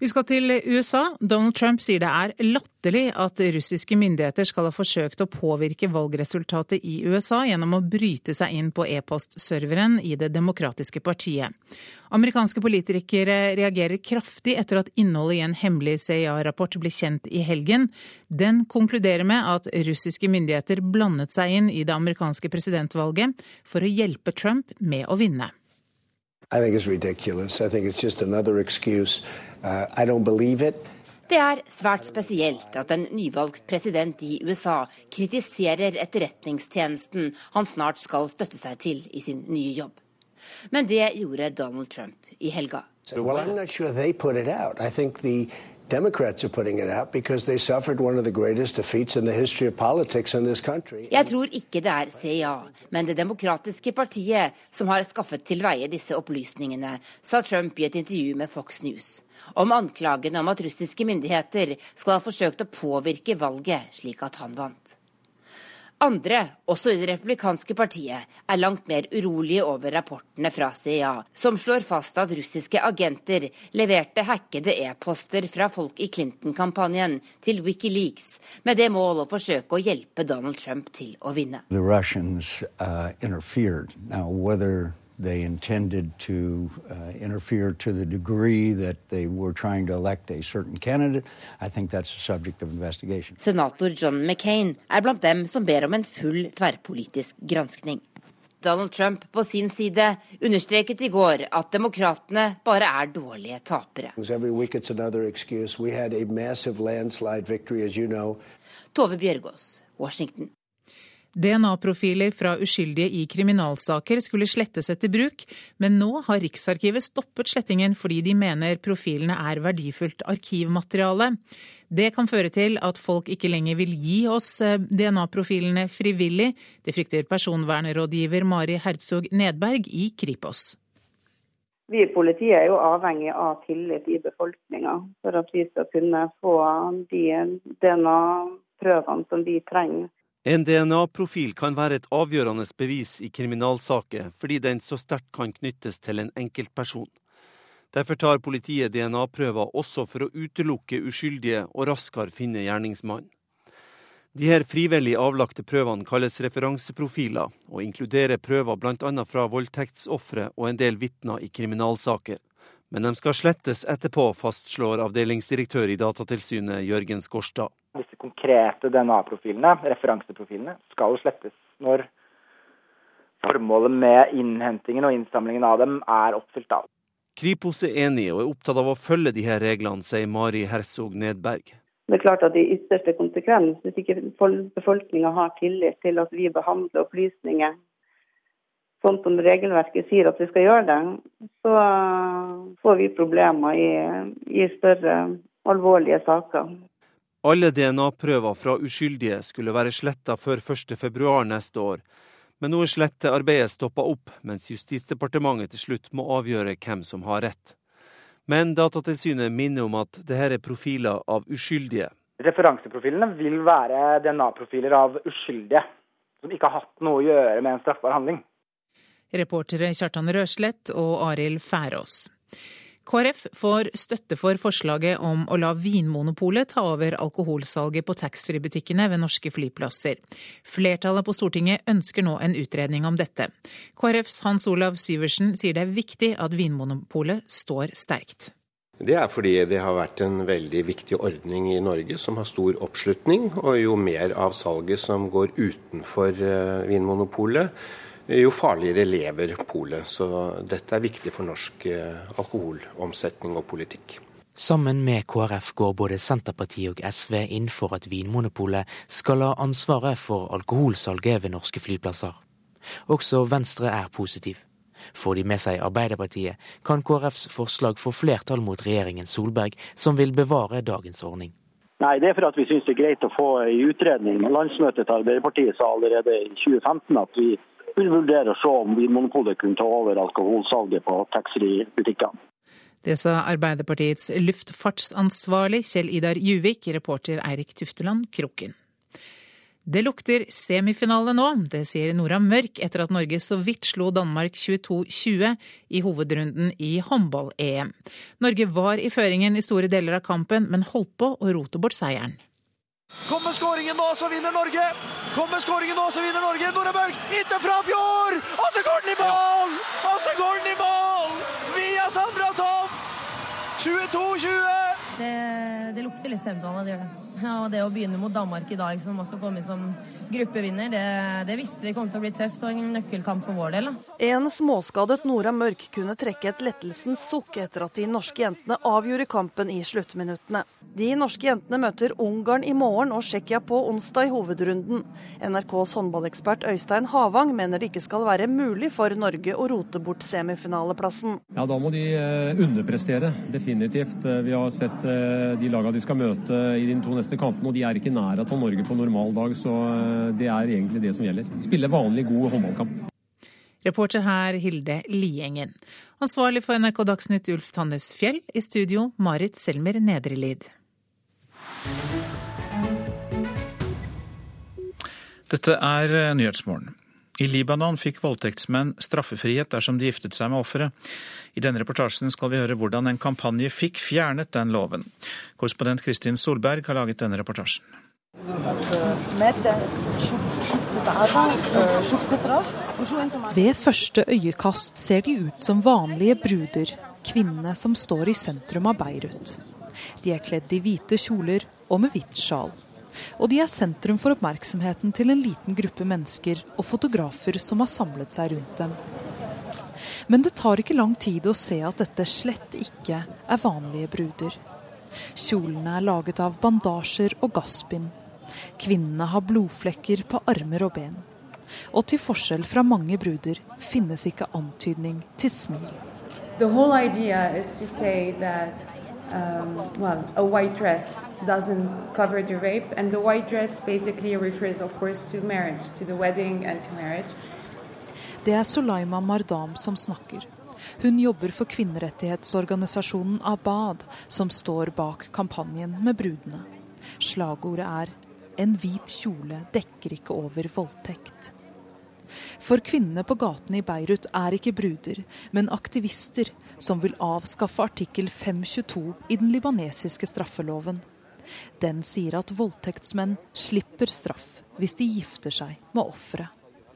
Vi skal til USA. Donald Trump sier det er latterlig at russiske myndigheter skal ha forsøkt å påvirke valgresultatet i USA gjennom å bryte seg inn på e-postserveren i Det demokratiske partiet. Amerikanske politikere reagerer kraftig etter at innholdet i en hemmelig CIA-rapport ble kjent i helgen. Den konkluderer med at russiske myndigheter blandet seg inn i det amerikanske presidentvalget for å hjelpe Trump med å vinne. Det er svært spesielt at en nyvalgt president i USA kritiserer etterretningstjenesten han snart skal støtte seg til i sin nye jobb. Men det gjorde Donald Trump i helga. Well, Jeg tror ikke det er CIA, men Det demokratiske partiet som har skaffet til veie disse opplysningene, sa Trump i et intervju med Fox News. Om anklagene om at russiske myndigheter skal ha forsøkt å påvirke valget slik at han vant. Andre, også i det republikanske partiet, er langt mer urolige over rapportene fra CIA, som slår fast at russiske agenter leverte hackede e-poster fra folk i Clinton-kampanjen til Wikileaks, med det mål å forsøke å hjelpe Donald Trump til å vinne. The Russians uh, they intended to uh, interfere to the degree that they were trying to elect a certain candidate. I think that's a subject of investigation. Senator John McCain er blant dem som ber om en full tverrpolitisk granskning. Donald Trump på sin side understreket i går at demokratene bare er dårlige tapere. Tove Bjørgaas, Washington. DNA-profiler fra uskyldige i kriminalsaker skulle slettes etter bruk, men nå har Riksarkivet stoppet slettingen fordi de mener profilene er verdifullt arkivmateriale. Det kan føre til at folk ikke lenger vil gi oss eh, DNA-profilene frivillig. Det frykter personvernrådgiver Mari Hertzog Nedberg i Kripos. Vi i politiet er jo avhengig av tillit i befolkninga for at vi skal kunne få de DNA-prøvene som vi trenger en DNA-profil kan være et avgjørende bevis i kriminalsaker, fordi den så sterkt kan knyttes til en enkeltperson. Derfor tar politiet DNA-prøver også for å utelukke uskyldige og raskere finne gjerningsmannen. De her frivillig avlagte prøvene kalles referanseprofiler, og inkluderer prøver bl.a. fra voldtektsofre og en del vitner i kriminalsaker. Men de skal slettes etterpå, fastslår avdelingsdirektør i Datatilsynet Jørgen Skårstad. Disse konkrete DNA-profilene, referanseprofilene, skal slettes når formålet med innhentingen og innsamlingen av dem er oppfylt. av. Kripos er enig og er opptatt av å følge de her reglene, sier Mari Hersog Nedberg. Det er klart at I ytterste konsekvens, hvis ikke befolkninga har tillit til at vi behandler opplysninger sånn som regelverket sier at vi skal gjøre det, så får vi problemer i, i større alvorlige saker. Alle DNA-prøver fra uskyldige skulle være sletta før 1.2 neste år. Men nå er slettearbeidet stoppa opp, mens Justisdepartementet til slutt må avgjøre hvem som har rett. Men Datatilsynet minner om at dette er profiler av uskyldige. Referanseprofilene vil være DNA-profiler av uskyldige, som ikke har hatt noe å gjøre med en straffbar handling. Reportere Kjartan Røslett og Arild Færås. KrF får støtte for forslaget om å la Vinmonopolet ta over alkoholsalget på taxfree-butikkene ved norske flyplasser. Flertallet på Stortinget ønsker nå en utredning om dette. KrFs Hans Olav Syversen sier det er viktig at Vinmonopolet står sterkt. Det er fordi det har vært en veldig viktig ordning i Norge som har stor oppslutning. Og jo mer av salget som går utenfor eh, Vinmonopolet, jo farligere lever polet. Så dette er viktig for norsk eh, alkoholomsetning og politikk. Sammen med KrF går både Senterpartiet og SV inn for at Vinmonopolet skal ha ansvaret for alkoholsalget ved norske flyplasser. Også Venstre er positiv. Får de med seg Arbeiderpartiet, kan KrFs forslag få flertall mot regjeringen Solberg, som vil bevare dagens ordning. Nei, Det er for at vi syns det er greit å få en utredning. Landsmøtet til Arbeiderpartiet sa allerede i 2015 at vi vil vurdere å se om Vinmonopolet kunne ta over alkoholsalget på taxfree-butikkene. Det sa Arbeiderpartiets luftfartsansvarlig Kjell Idar Juvik, reporter Eirik Tufteland Kroken. Det lukter semifinale nå, det sier Nora Mørk etter at Norge så vidt slo Danmark 22-20 i hovedrunden i håndball-EM. Norge var i føringen i store deler av kampen, men holdt på å rote bort seieren. Kommer skåringen nå, så vinner Norge! Kommer skåringen nå, så vinner Norge! Nora Børg inntil Frafjord! Og så går den i mål! Og så går den i mål! Via Sandra Toft! 22-20! Det, det, lukter litt semifinale, det gjør det. Ja, og det å begynne mot Danmark i dag, som også kom inn som gruppevinner, det, det, visste vi kom til å bli tøft og en nøkkelkamp for vår del. Da. En småskadet Nora Mørk kunne trekke et lettelsens sukk etter at de norske jentene avgjorde kampen i sluttminuttene. De norske jentene møter Ungarn i morgen og Tsjekkia på onsdag i hovedrunden. NRKs håndballekspert Øystein Havang mener det ikke skal være mulig for Norge å rote bort semifinaleplassen. Ja, Da må de eh, underprestere, definitivt. Eh, vi har sett eh, de lagene de skal møte i de to neste kampene, og de er ikke i nærheten av Norge på normal dag. så det er egentlig det som gjelder. Spille vanlig, god håndballkamp. Reporter her Hilde Liengen. Ansvarlig for NRK Dagsnytt Ulf Tannes Fjell. I studio Marit Selmer Nedrelid. Dette er eh, Nyhetsmorgen. I Libanon fikk voldtektsmenn straffefrihet dersom de giftet seg med offeret. I denne reportasjen skal vi høre hvordan en kampanje fikk fjernet den loven. Korrespondent Kristin Solberg har laget denne reportasjen. Ved første øyekast ser de ut som vanlige bruder, kvinnene som står i sentrum av Beirut. De er kledd i hvite kjoler og med hvitt sjal. Og de er sentrum for oppmerksomheten til en liten gruppe mennesker og fotografer som har samlet seg rundt dem. Men det tar ikke lang tid å se at dette slett ikke er vanlige bruder. Kjolene er laget av bandasjer og gassbind Kvinnene har blodflekker på armer og ben. Og til forskjell fra mange bruder finnes ikke antydning til smil. The whole idea is to say that um, well, a white dress doesn't cover the rape, and the white dress basically refers, of course, to marriage, to the wedding and to marriage. Det er Sulaima Mardam som snakker. Hun jobber for kvinnerettighetsorganisasjonen Abad, som står bak kampanjen med brudene. Slagordet er 'En hvit kjole dekker ikke over voldtekt'. For kvinnene på gatene i Beirut er ikke bruder, men aktivister som vil avskaffe artikkel 522 i den libanesiske straffeloven. Den sier at voldtektsmenn slipper straff hvis de gifter seg med offeret.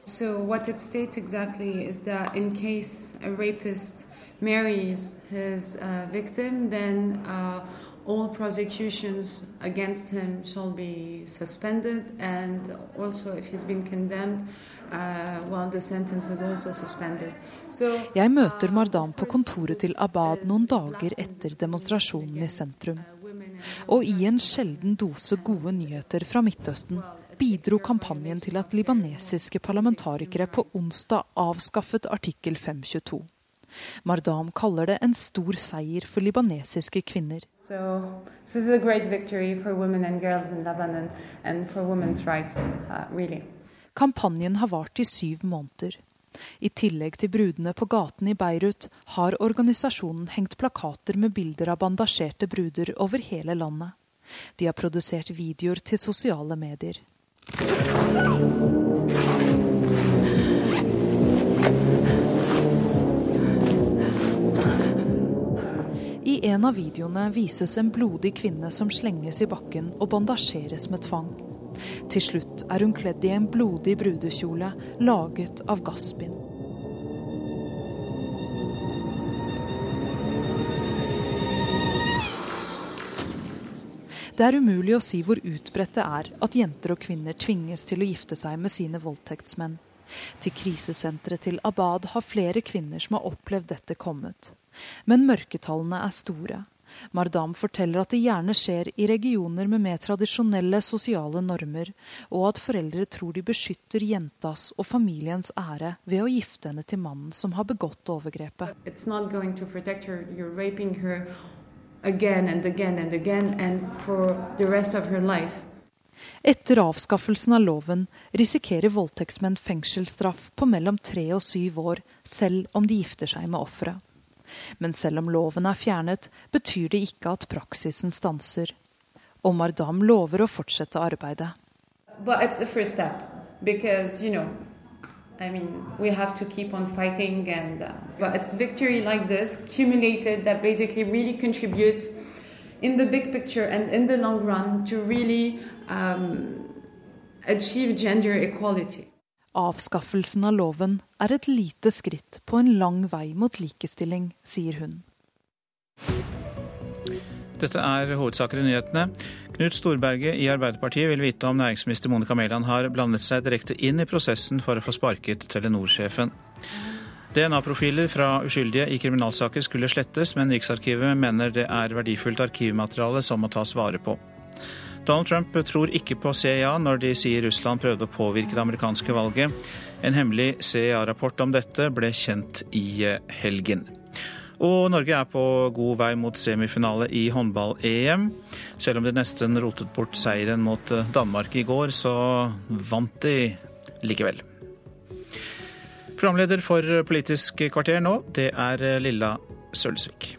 So what it states exactly is that in case a rapist marries his uh, victim, then uh, all prosecutions against him shall be suspended, and also if he's been condemned, uh, well, the sentence is also suspended. So, Jeg møter Mardam på kontoret til Abad noen dager etter demonstrasjonen i sentrum. Og i en sjelden dose gode nyheter fra Midtøsten bidro kampanjen til at libanesiske parlamentarikere på onsdag avskaffet artikkel 522. Mardam kaller det en stor seier for libanesiske kvinner. So this is a great victory for women and girls in Lebanon and for women's rights, uh, really. Kampanjen har vart i syv måneder. I tillegg til brudene på gaten i Beirut har organisasjonen hengt plakater med bilder av bandasjerte bruder over hele landet. De har produsert videoer til sosiale medier. En av videoene vises en blodig kvinne som slenges i bakken og bandasjeres med tvang. Til slutt er hun kledd i en blodig brudekjole laget av gasspinn. Det er umulig å si hvor utbredt det er at jenter og kvinner tvinges til å gifte seg med sine voldtektsmenn. Til krisesenteret til Abad har flere kvinner som har opplevd dette kommet. Men mørketallene er store. Mardam forteller at det gjerne skjer i regioner med mer tradisjonelle sosiale normer, og at foreldre tror de beskytter jentas og familiens ære ved å gifte henne til mannen som har begått overgrepet. Her again and again and again and for the rest of her life. Etter avskaffelsen av loven risikerer voldtektsmenn fengselsstraff på mellom tre og syv år, selv om de gifter seg med offeret. Men selv om loven er fjernet, betyr det ikke at praksisen stanser. Omar Dam lover å fortsette arbeidet. Because, you know, I mean, we have to keep on fighting, and uh, but it's victory like this, cumulated, that basically really contributes in the big picture and in the long run to really um, achieve gender equality. Avskaffelsen av loven er et lite skritt på en lang vei mot likestilling, sier hun. Dette er hovedsaker i nyhetene. Knut Storberget i Arbeiderpartiet vil vite om næringsminister Monica Mæland har blandet seg direkte inn i prosessen for å få sparket Telenor-sjefen. DNA-profiler fra uskyldige i kriminalsaker skulle slettes, men Riksarkivet mener det er verdifullt arkivmateriale som må tas vare på. Donald Trump tror ikke på CIA når de sier Russland prøvde å påvirke det amerikanske valget. En hemmelig CIA-rapport om dette ble kjent i helgen. Og Norge er på god vei mot semifinale i håndball-EM. Selv om de nesten rotet bort seieren mot Danmark i går, så vant de likevel. Programleder for Politisk kvarter nå, det er Lilla Sølvsvik.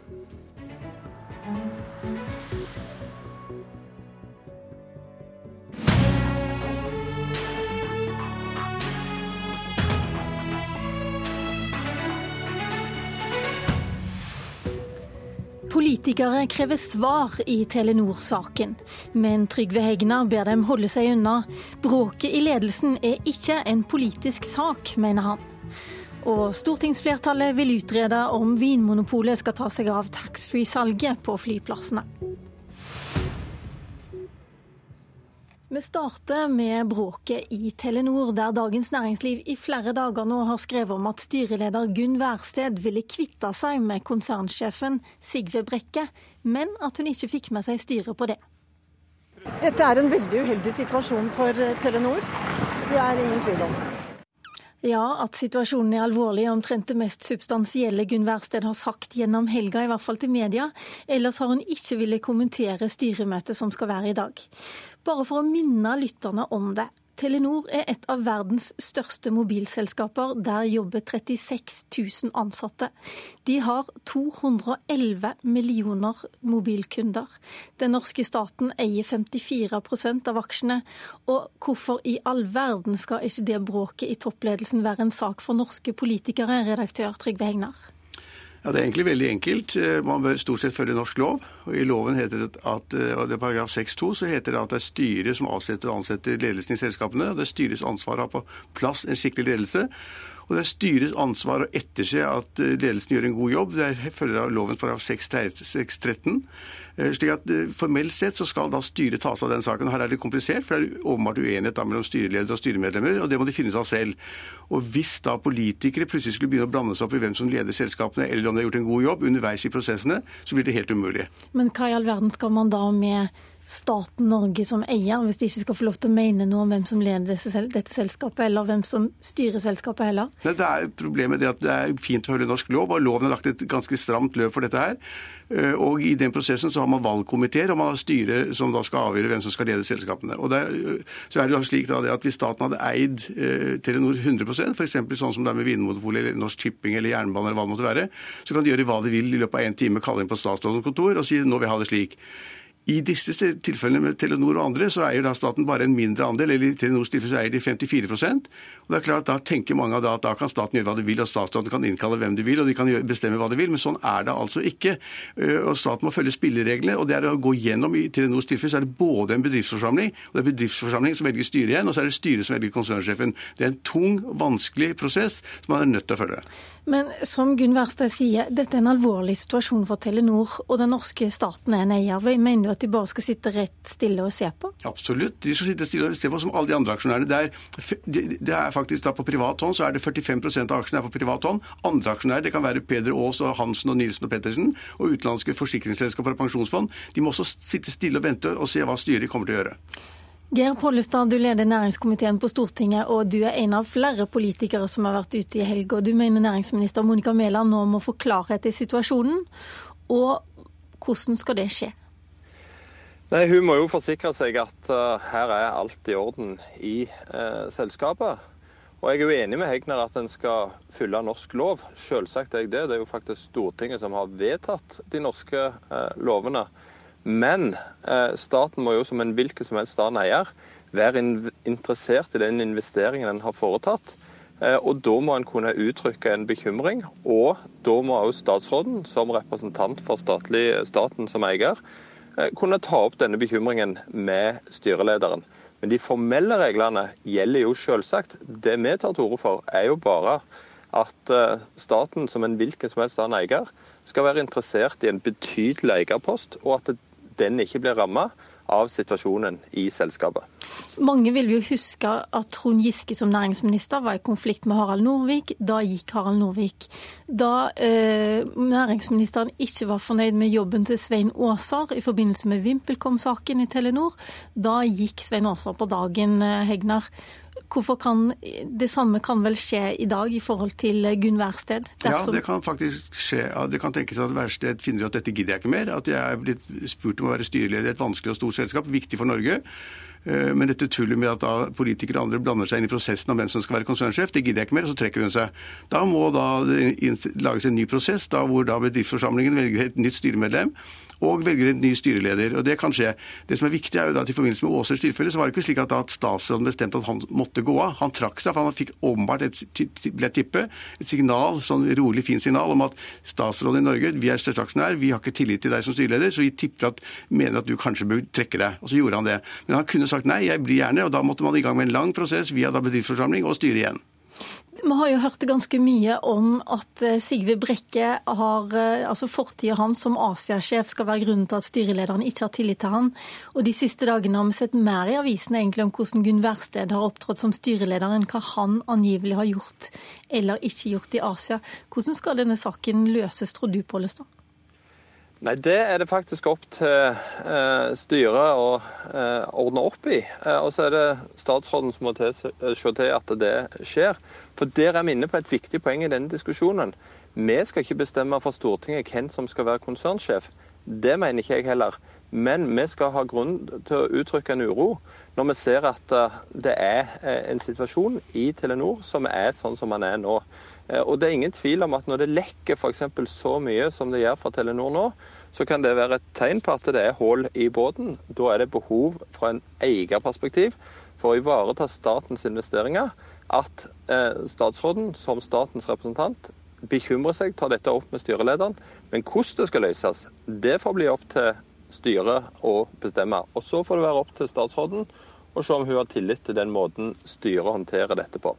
Politikere krever svar i Telenor-saken, men Trygve Hegnar ber dem holde seg unna. Bråket i ledelsen er ikke en politisk sak, mener han. Og stortingsflertallet vil utrede om Vinmonopolet skal ta seg av taxfree-salget på flyplassene. Vi starter med bråket i Telenor, der Dagens Næringsliv i flere dager nå har skrevet om at styreleder Gunn Wærsted ville kvitte seg med konsernsjefen Sigve Brekke, men at hun ikke fikk med seg styret på det. Dette er en veldig uheldig situasjon for Telenor. Det er ingen tvil om. Ja, at situasjonen er alvorlig er omtrent det mest substansielle Gunn Wærsted har sagt gjennom helga, i hvert fall til media. Ellers har hun ikke villet kommentere styremøtet som skal være i dag. Bare for å minne lytterne om det. Telenor er et av verdens største mobilselskaper. Der jobber 36 000 ansatte. De har 211 millioner mobilkunder. Den norske staten eier 54% av aksjene. Og hvorfor i all verden skal ikke det bråket i toppledelsen være en sak for norske politikere, redaktør Trygve Hegnar? Ja, Det er egentlig veldig enkelt. Eh, man bør stort sett følge norsk lov. og I loven heter det at, eh, og det er paragraf 6-2 så heter det at det er styret som avsetter og ansetter ledelsen i selskapene. og Det er styrets ansvar å ha på plass en skikkelig ledelse. Og det er styrets ansvar å etterse at eh, ledelsen gjør en god jobb. Det følger av lovens paragraf 6-13. Eh, slik at eh, Formelt sett så skal da styret ta seg av den saken. Her er det komplisert, for det er åpenbart uenighet mellom styreleder og styremedlemmer, og det må de finne ut av selv. Og Hvis da politikere plutselig skulle begynne å blande seg opp i hvem som leder selskapene, eller om de har gjort en god jobb underveis i prosessene, så blir det helt umulig. Men hva i all verden skal man da med staten Norge som eier, hvis de ikke skal få lov til å mene noe om hvem som leder dette selskapet, eller hvem som styrer selskapet heller? Nei, det er Problemet det at det er fint å følge norsk lov, og loven har lagt et ganske stramt løp for dette her. Eh, og I den prosessen så har man valgkomiteer og man har styre som da skal avgjøre hvem som skal lede selskapene. Og det, så er det jo slik da at Hvis staten hadde eid eh, Telenor 100 f.eks. sånn som det er med Vinmonopolet eller Norsk Tipping eller jernbane, eller hva det måtte være, så kan de gjøre hva de vil i løpet av én time, kalle inn på statsrådens kontor og si nå vil jeg ha det slik. I disse tilfellene med Telenor og andre så eier da staten bare en mindre andel, eller i Telenors tilfelle så eier de 54 og det er klart, Da tenker mange at da kan staten gjøre hva de vil, og statsråden kan innkalle hvem de vil, og de kan bestemme hva de vil, men sånn er det altså ikke. Eh, og Staten må følge spillereglene, og det er å gå gjennom i Telenors tilfelle så er det både en bedriftsforsamling, og det er bedriftsforsamling som velger styret igjen, og så er det styret som velger konsernsjefen. Det er en tung, vanskelig prosess som man er nødt til å følge. Men som Gunn Wærstad sier, dette er en alvorlig situasjon for Telenor, og den norske staten er en eier. Mener du at de bare skal sitte rett stille og se på? Absolutt, de skal sitte stille og se på som alle de andre aksjonærene. Det er, det er faktisk da på privat hånd så er det 45 av aksjene er på privat hånd. Andre aksjonærer, det kan være Peder Aas og Hansen og Nilsen og Pettersen, og utenlandske forsikringsselskaper og pensjonsfond, de må også sitte stille og vente og se hva styret kommer til å gjøre. Geir Pollestad, du leder næringskomiteen på Stortinget, og du er en av flere politikere som har vært ute i helg. og Du mener næringsminister Monica Mæland nå må få klarhet i situasjonen. Og hvordan skal det skje? Nei, Hun må jo forsikre seg at uh, her er alt i orden i uh, selskapet. Og Jeg er jo enig med Hegnar at en skal følge norsk lov. Selvsagt er jeg det. Det er jo faktisk Stortinget som har vedtatt de norske uh, lovene. Men eh, staten må jo som en hvilken som helst annen eier være interessert i den investeringen en har foretatt. Eh, og da må en kunne uttrykke en bekymring. Og da må også statsråden, som representant for statlig, staten som eier, eh, kunne ta opp denne bekymringen med styrelederen. Men de formelle reglene gjelder jo selvsagt. Det vi tar til orde for, er jo bare at eh, staten som en hvilken som helst annen eier skal være interessert i en betydelig eierpost, og at den ikke blir ramma av situasjonen i selskapet. Mange vil jo huske at Trond Giske som næringsminister var i konflikt med Harald Norvik. Da gikk Harald Norvik. Da eh, næringsministeren ikke var fornøyd med jobben til Svein Aasar i forbindelse med VimpelCom-saken i Telenor, da gikk Svein Aasar på dagen, eh, Hegnar. Hvorfor kan Det samme kan vel skje i dag i forhold til Gunn Wærsted? Ja, det kan faktisk skje. Det kan tenkes at Wærsted finner at dette gidder jeg ikke mer. At jeg er blitt spurt om å være styreleder i et vanskelig og stort selskap, viktig for Norge. Eh, men dette tullet med at da politikere og andre blander seg inn i prosessen om hvem som skal være konsernsjef, det gidder jeg ikke mer, så trekker hun seg. Da må da lages en ny prosess, da hvor da bedriftsforsamlingen velger et nytt styremedlem og velger en ny styreleder. og Det kan skje. Det som er viktig er jo at I forbindelse med Åsers tilfelle så var det ikke slik at, at statsråden bestemte at han måtte gå av. Han trakk seg, for han fikk åpenbart et, ble tippe, et signal, sånn rolig, fint signal om at statsråden i Norge, vi er største aksjonær, vi har ikke tillit til deg som styreleder, så vi tipper at, mener at du kanskje bør trekke deg. Og så gjorde han det. Men han kunne sagt nei, jeg blir gjerne, og da måtte man i gang med en lang prosess via da bedriftsforsamling og styre igjen. Vi har jo hørt ganske mye om at eh, Sigve Brekke har eh, altså Fortida hans som Asia-sjef skal være grunnen til at styrelederen ikke har tillit til han. Og De siste dagene har vi sett mer i avisene egentlig om hvordan Gunn Wærsted har opptrådt som styreleder, enn hva han angivelig har gjort eller ikke gjort i Asia. Hvordan skal denne saken løses, tror du, Pollestad? Nei, Det er det faktisk opp til eh, styret å eh, ordne opp i. Eh, og så er det statsråden som må se til at det skjer. For Der er vi inne på et viktig poeng i denne diskusjonen. Vi skal ikke bestemme for Stortinget hvem som skal være konsernsjef. Det mener ikke jeg heller. Men vi skal ha grunn til å uttrykke en uro når vi ser at eh, det er eh, en situasjon i Telenor som er sånn som den er nå. Eh, og det er ingen tvil om at når det lekker f.eks. så mye som det gjør fra Telenor nå, så kan det være et tegn på at det er hull i båten. Da er det behov fra en eierperspektiv for å ivareta statens investeringer at eh, statsråden som statens representant bekymrer seg, tar dette opp med styrelederen. Men hvordan det skal løses, det får bli opp til styret å bestemme. Og så får det være opp til statsråden å se om hun har tillit til den måten styret håndterer dette på.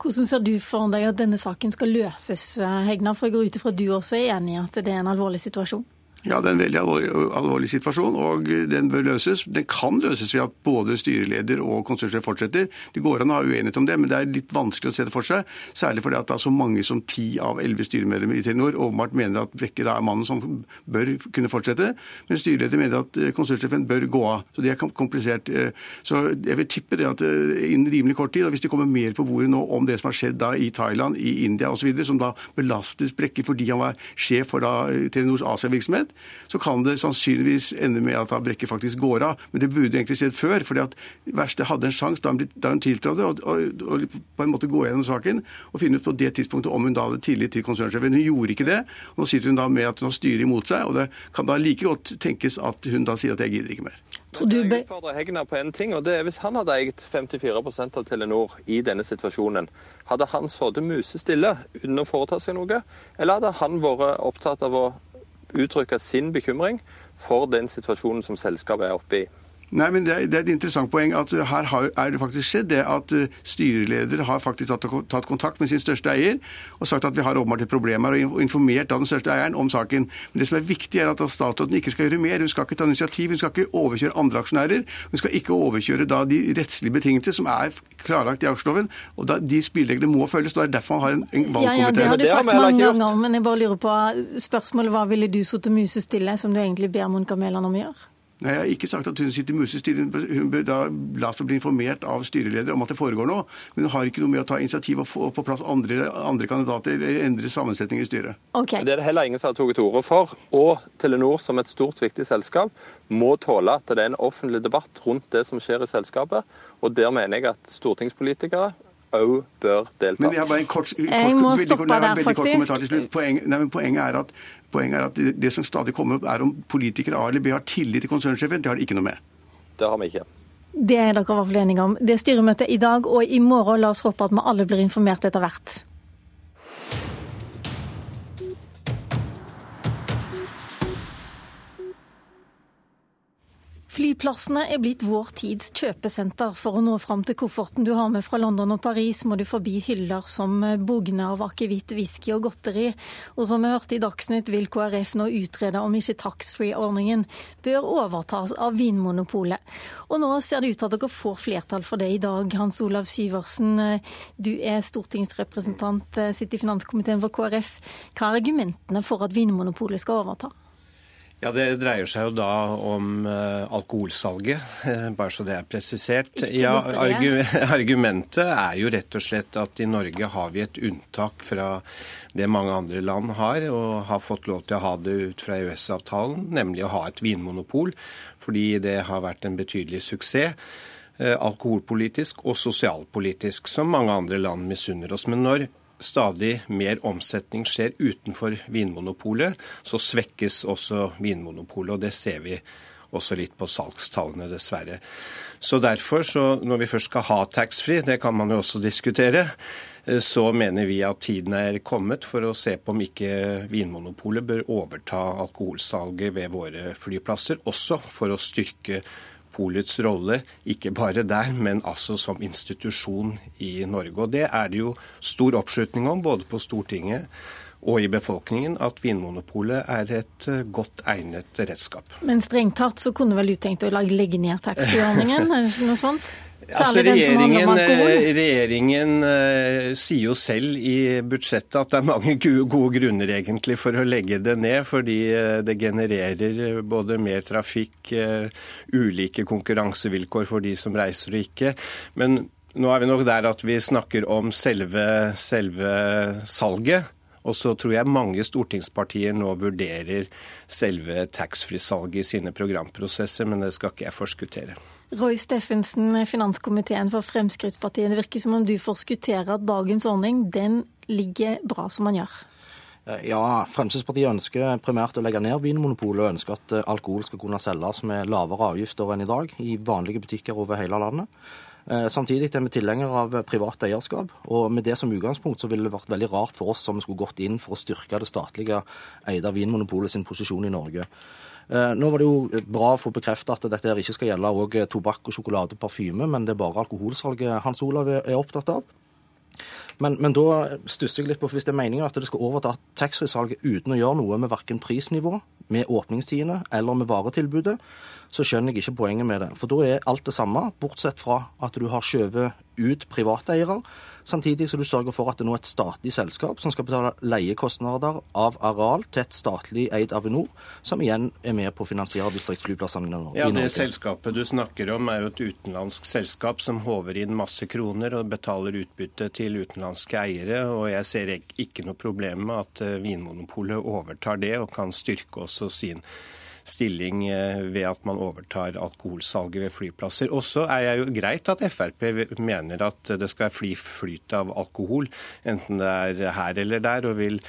Hvordan ser du for deg at denne saken skal løses, Hegna? For jeg går ut ifra at du også er enig i at det er en alvorlig situasjon? Ja, det er en veldig alvorlig, alvorlig, situasjon, og den bør løses. Den kan løses ved at både styreleder og konsernsjef fortsetter. Det går an å ha uenighet om det, men det er litt vanskelig å se det for seg. Særlig fordi at det er så mange som ti av elleve styremedlemmer i Telenor åpenbart mener at Brekke er mannen som bør kunne fortsette, men styreleder mener at eh, konsernsjefen bør gå av. Så det er komplisert. Eh, så jeg vil tippe det at eh, innen rimelig kort tid, og hvis det kommer mer på bordet nå om det som har skjedd da i Thailand, i India osv., som da belastes Brekke fordi han var sjef for da Telenors Asia-virksomhet, så kan det sannsynligvis ende med at Brekke faktisk går av. Men det burde egentlig skjedd før. fordi at verste hadde en sjanse da, hun tiltrådte, og på en måte gå gjennom saken og finne ut på det tidspunktet om hun da hadde tillit til konsernsjefen. Hun gjorde ikke det. og Nå sitter hun da med at hun har styret imot seg, og det kan da like godt tenkes at hun da sier at jeg gidder ikke mer. Tror du Jeg utfordrer Hegnar på en ting, og det er Hvis han hadde eid 54% av Telenor i denne situasjonen, hadde han sittet musestille uten å foreta seg noe, eller hadde han vært opptatt av å uttrykke sin bekymring for den situasjonen som selskapet er oppe i. Nei, men det er, det er, et interessant poeng at uh, her har, er det faktisk skjedd det at uh, styreleder har faktisk tatt, tatt, kontakt med sin største eier og sagt at vi har åpenbart et problem her, og informert den største eieren om saken. Men det som er viktig, er at statsråden ikke skal gjøre mer. Hun skal ikke ta initiativ, hun skal ikke overkjøre andre aksjonærer. Hun skal ikke overkjøre da de rettslige betingelser som er klarlagt i aksjeloven. og da, De spillereglene må følges. og Det er derfor man har en, en valgkomité. Ja, ja, det har du sagt mange ganger, men jeg bare lurer på spørsmålet hva ville du sittet musestille, som du egentlig ber Monica Mæland om å gjøre? Nei, Jeg har ikke sagt at hun sitter musestille. Hun bør da la seg bli informert av styreleder om at det foregår noe. Men hun har ikke noe med å ta initiativ og få på plass andre, andre kandidater eller endre sammensetning i styret. Okay. Det er det heller ingen som har tatt til orde for. Og Telenor som et stort, viktig selskap må tåle at det er en offentlig debatt rundt det som skjer i selskapet. Og der mener jeg at stortingspolitikere òg bør delta. Men jeg, har bare en kort, kort, jeg må stoppe der, faktisk. Poeng, nei, poenget er at Poenget er at det, det som stadig kommer opp, er om politikere A eller B har tillit til konsernsjefen. Det har de ikke noe med. Det har vi ikke. Det er dere i hvert fall enige om. Det er styremøtet i dag og i morgen. La oss håpe at vi alle blir informert etter hvert. Flyplassene er blitt vår tids kjøpesenter. For å nå fram til kofferten du har med fra London og Paris, må du forbi hyller som bugner av akevitt, whisky og godteri. Og som vi hørte i Dagsnytt, vil KrF nå utrede om ikke taxfree-ordningen bør overtas av Vinmonopolet. Og nå ser det ut til at dere får flertall for det i dag. Hans Olav Syversen, du er stortingsrepresentant, sitter i finanskomiteen for KrF. Hva er argumentene for at Vinmonopolet skal overta? Ja, Det dreier seg jo da om uh, alkoholsalget, uh, bare så det er presisert. Ja, argu Argumentet er jo rett og slett at i Norge har vi et unntak fra det mange andre land har, og har fått lov til å ha det ut fra EØS-avtalen, nemlig å ha et vinmonopol, fordi det har vært en betydelig suksess. Uh, alkoholpolitisk og sosialpolitisk, som mange andre land misunner oss. Men når stadig mer omsetning skjer utenfor Vinmonopolet, så svekkes også Vinmonopolet. Og det ser vi også litt på salgstallene, dessverre. Så derfor, så når vi først skal ha taxfree, det kan man jo også diskutere, eh, så mener vi at tiden er kommet for å se på om ikke Vinmonopolet bør overta alkoholsalget ved våre flyplasser, også for å styrke Polets rolle, ikke bare der, men altså som institusjon i Norge. Og Det er det jo stor oppslutning om, både på Stortinget og i befolkningen, at Vinmonopolet er et eh, godt egnet redskap. Men strengt tatt så kunne vel du tenkt å legge ned taxfree-ordningen, er det noe sånt? Altså, regjeringen, alkohol. regjeringen uh, sier jo selv i budsjettet at det er mange gode grunner egentlig for å legge det ned, fordi uh, det genererer både mer trafikk, uh, ulike konkurransevilkår for de som reiser og ikke. Men nå er vi nok der at vi snakker om selve, selve salget. Og så tror jeg mange stortingspartier nå vurderer selve taxfree-salget i sine programprosesser, men det skal ikke jeg forskuttere. Roy Steffensen, finanskomiteen for Fremskrittspartiet. Det virker som om du forskutterer at dagens ordning den ligger bra som man gjør? Eh, ja, Fremskrittspartiet ønsker primært å legge ned Vinmonopolet og ønsker at eh, alkohol skal kunne selges med lavere avgifter enn i dag i vanlige butikker over hele landet. Eh, samtidig er vi tilhengere av privat eierskap, og med det som utgangspunkt så ville det vært veldig rart for oss om vi skulle gått inn for å styrke det statlige eide Vinmonopolet sin posisjon i Norge. Eh, nå var det jo bra å få bekreftet at dette ikke skal gjelde også tobakk, og sjokolade og parfyme, men det er bare alkoholsalget Hans Olav er opptatt av. Men, men, da stusser jeg litt på, hvis det er meningen at det skal overta taxfree-salget uten å gjøre noe med verken prisnivå, med åpningstidene eller med varetilbudet, så skjønner jeg ikke poenget med det. For da er alt det samme, bortsett fra at du har skjøvet ut private eiere, samtidig skal du sørger for at det nå er et statlig selskap som skal betale leiekostnader av areal til et statlig eid Avinor, som igjen er med på å finansiere distriktsflyplassene i Norge. Ja, Det selskapet du snakker om er jo et utenlandsk selskap som håver inn masse kroner og betaler utbytte til utenlandske eiere, og jeg ser ikke noe problem med at eh, Vinmonopolet overtar det og kan styrke også sin stilling eh, ved at man overtar alkoholsalget ved flyplasser. Og så er det jo greit at Frp mener at det skal være fri flyt av alkohol, enten det er her eller der, og vil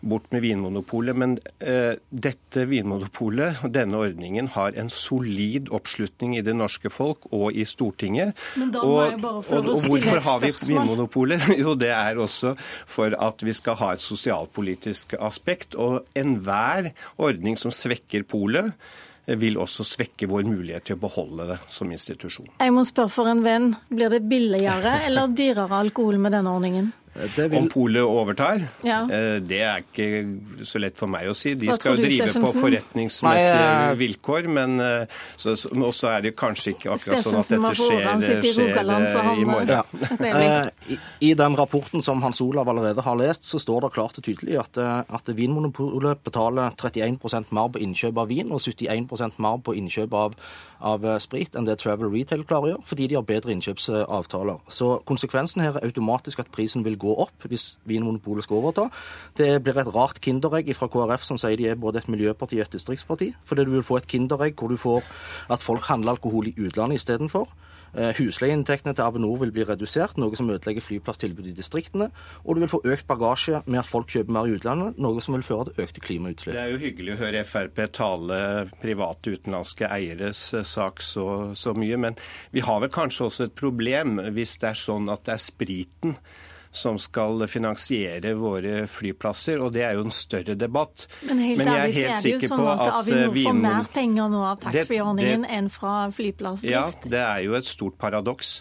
bort med Vinmonopolet. Men eh, dette Vinmonopolet og denne ordningen har en solid oppslutning i det norske folk og i Stortinget. Men da må og, jeg bare for og, og, hvorfor har vi Vinmonopolet? Jo, det er også for at vi skal ha et sosialpolitisk aspekt. Og enhver ordning som svekker polet, vil også svekke vår mulighet til å beholde det som institusjon. Jeg må spørre for en venn. Blir det billigere eller dyrere alkohol med denne ordningen? Vil... Om polet overtar? Ja. Eh, det er ikke så lett for meg å si. De Hva skal jo drive på forretningsmessige Nei, ja. vilkår, men eh, så, så, er det kanskje ikke akkurat sånn at dette skjer, skjer i morgen. Ja. I, I, den rapporten som Hans Olav allerede har lest, så står det klart og tydelig at, at Vinmonopolet betaler 31% mer på innkjøp av vin og 71% mer på innkjøp av av eh, sprit enn det Travel Retail klarer å gjøre, fordi de har bedre innkjøpsavtaler. Så konsekvensen her er automatisk at prisen vil gå opp hvis Vinmonopolet skal overta. Det blir et rart kinderegg fra KrF som sier de er både et miljøparti og et distriktsparti. Fordi du vil få et kinderegg hvor du får at folk handler alkohol i utlandet istedenfor. Eh, husleieinntektene til Avinor vil bli redusert, noe som ødelegger flyplasstilbudet i distriktene. Og du vil få økt bagasje med at folk kjøper mer i utlandet, noe som vil føre til økte klimautslipp. Det er jo hyggelig å høre Frp tale private utenlandske eieres eh, sak så, så mye, men vi har vel kanskje også et problem hvis det er sånn at det er spriten som skal finansiere våre flyplasser, og det er jo en større debatt. Men helt Men jeg er helt sikker sånn på at, at Avinor får mer penger nå av taxfree-ordningen enn fra flyplassdrift? Ja, det er jo et stort paradoks.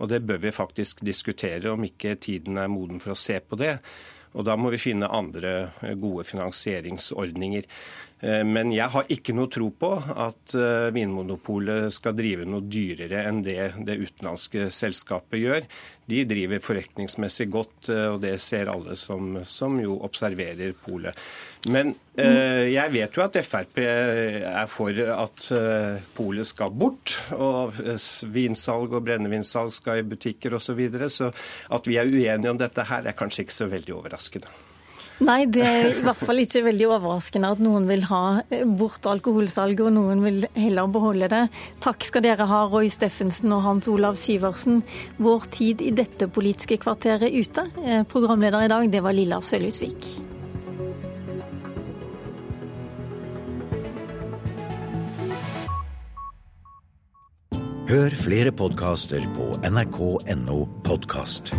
Og det bør vi faktisk diskutere, om ikke tiden er moden for å se på det. Og da må vi finne andre gode finansieringsordninger. Eh, men jeg har ikke noe tro på at eh, Vinmonopolet skal drive noe dyrere enn det det utenlandske selskapet gjør. De driver forretningsmessig godt, eh, og det ser alle som, som jo observerer polet. Men eh, jeg vet jo at Frp er for at eh, polet skal bort, og vinsalg og brennevinsalg skal i butikker osv. Så, videre, så at vi er uenige om dette her, er kanskje ikke så veldig overraskende. Nei, det er i hvert fall ikke veldig overraskende at noen vil ha bort alkoholsalget, og noen vil heller beholde det. Takk skal dere ha, Roy Steffensen og Hans Olav Syversen. Vår tid i dette politiske kvarteret ute. Eh, programleder i dag, det var Lilla Sølhusvik. Hør flere podkaster på nrk.no podkast.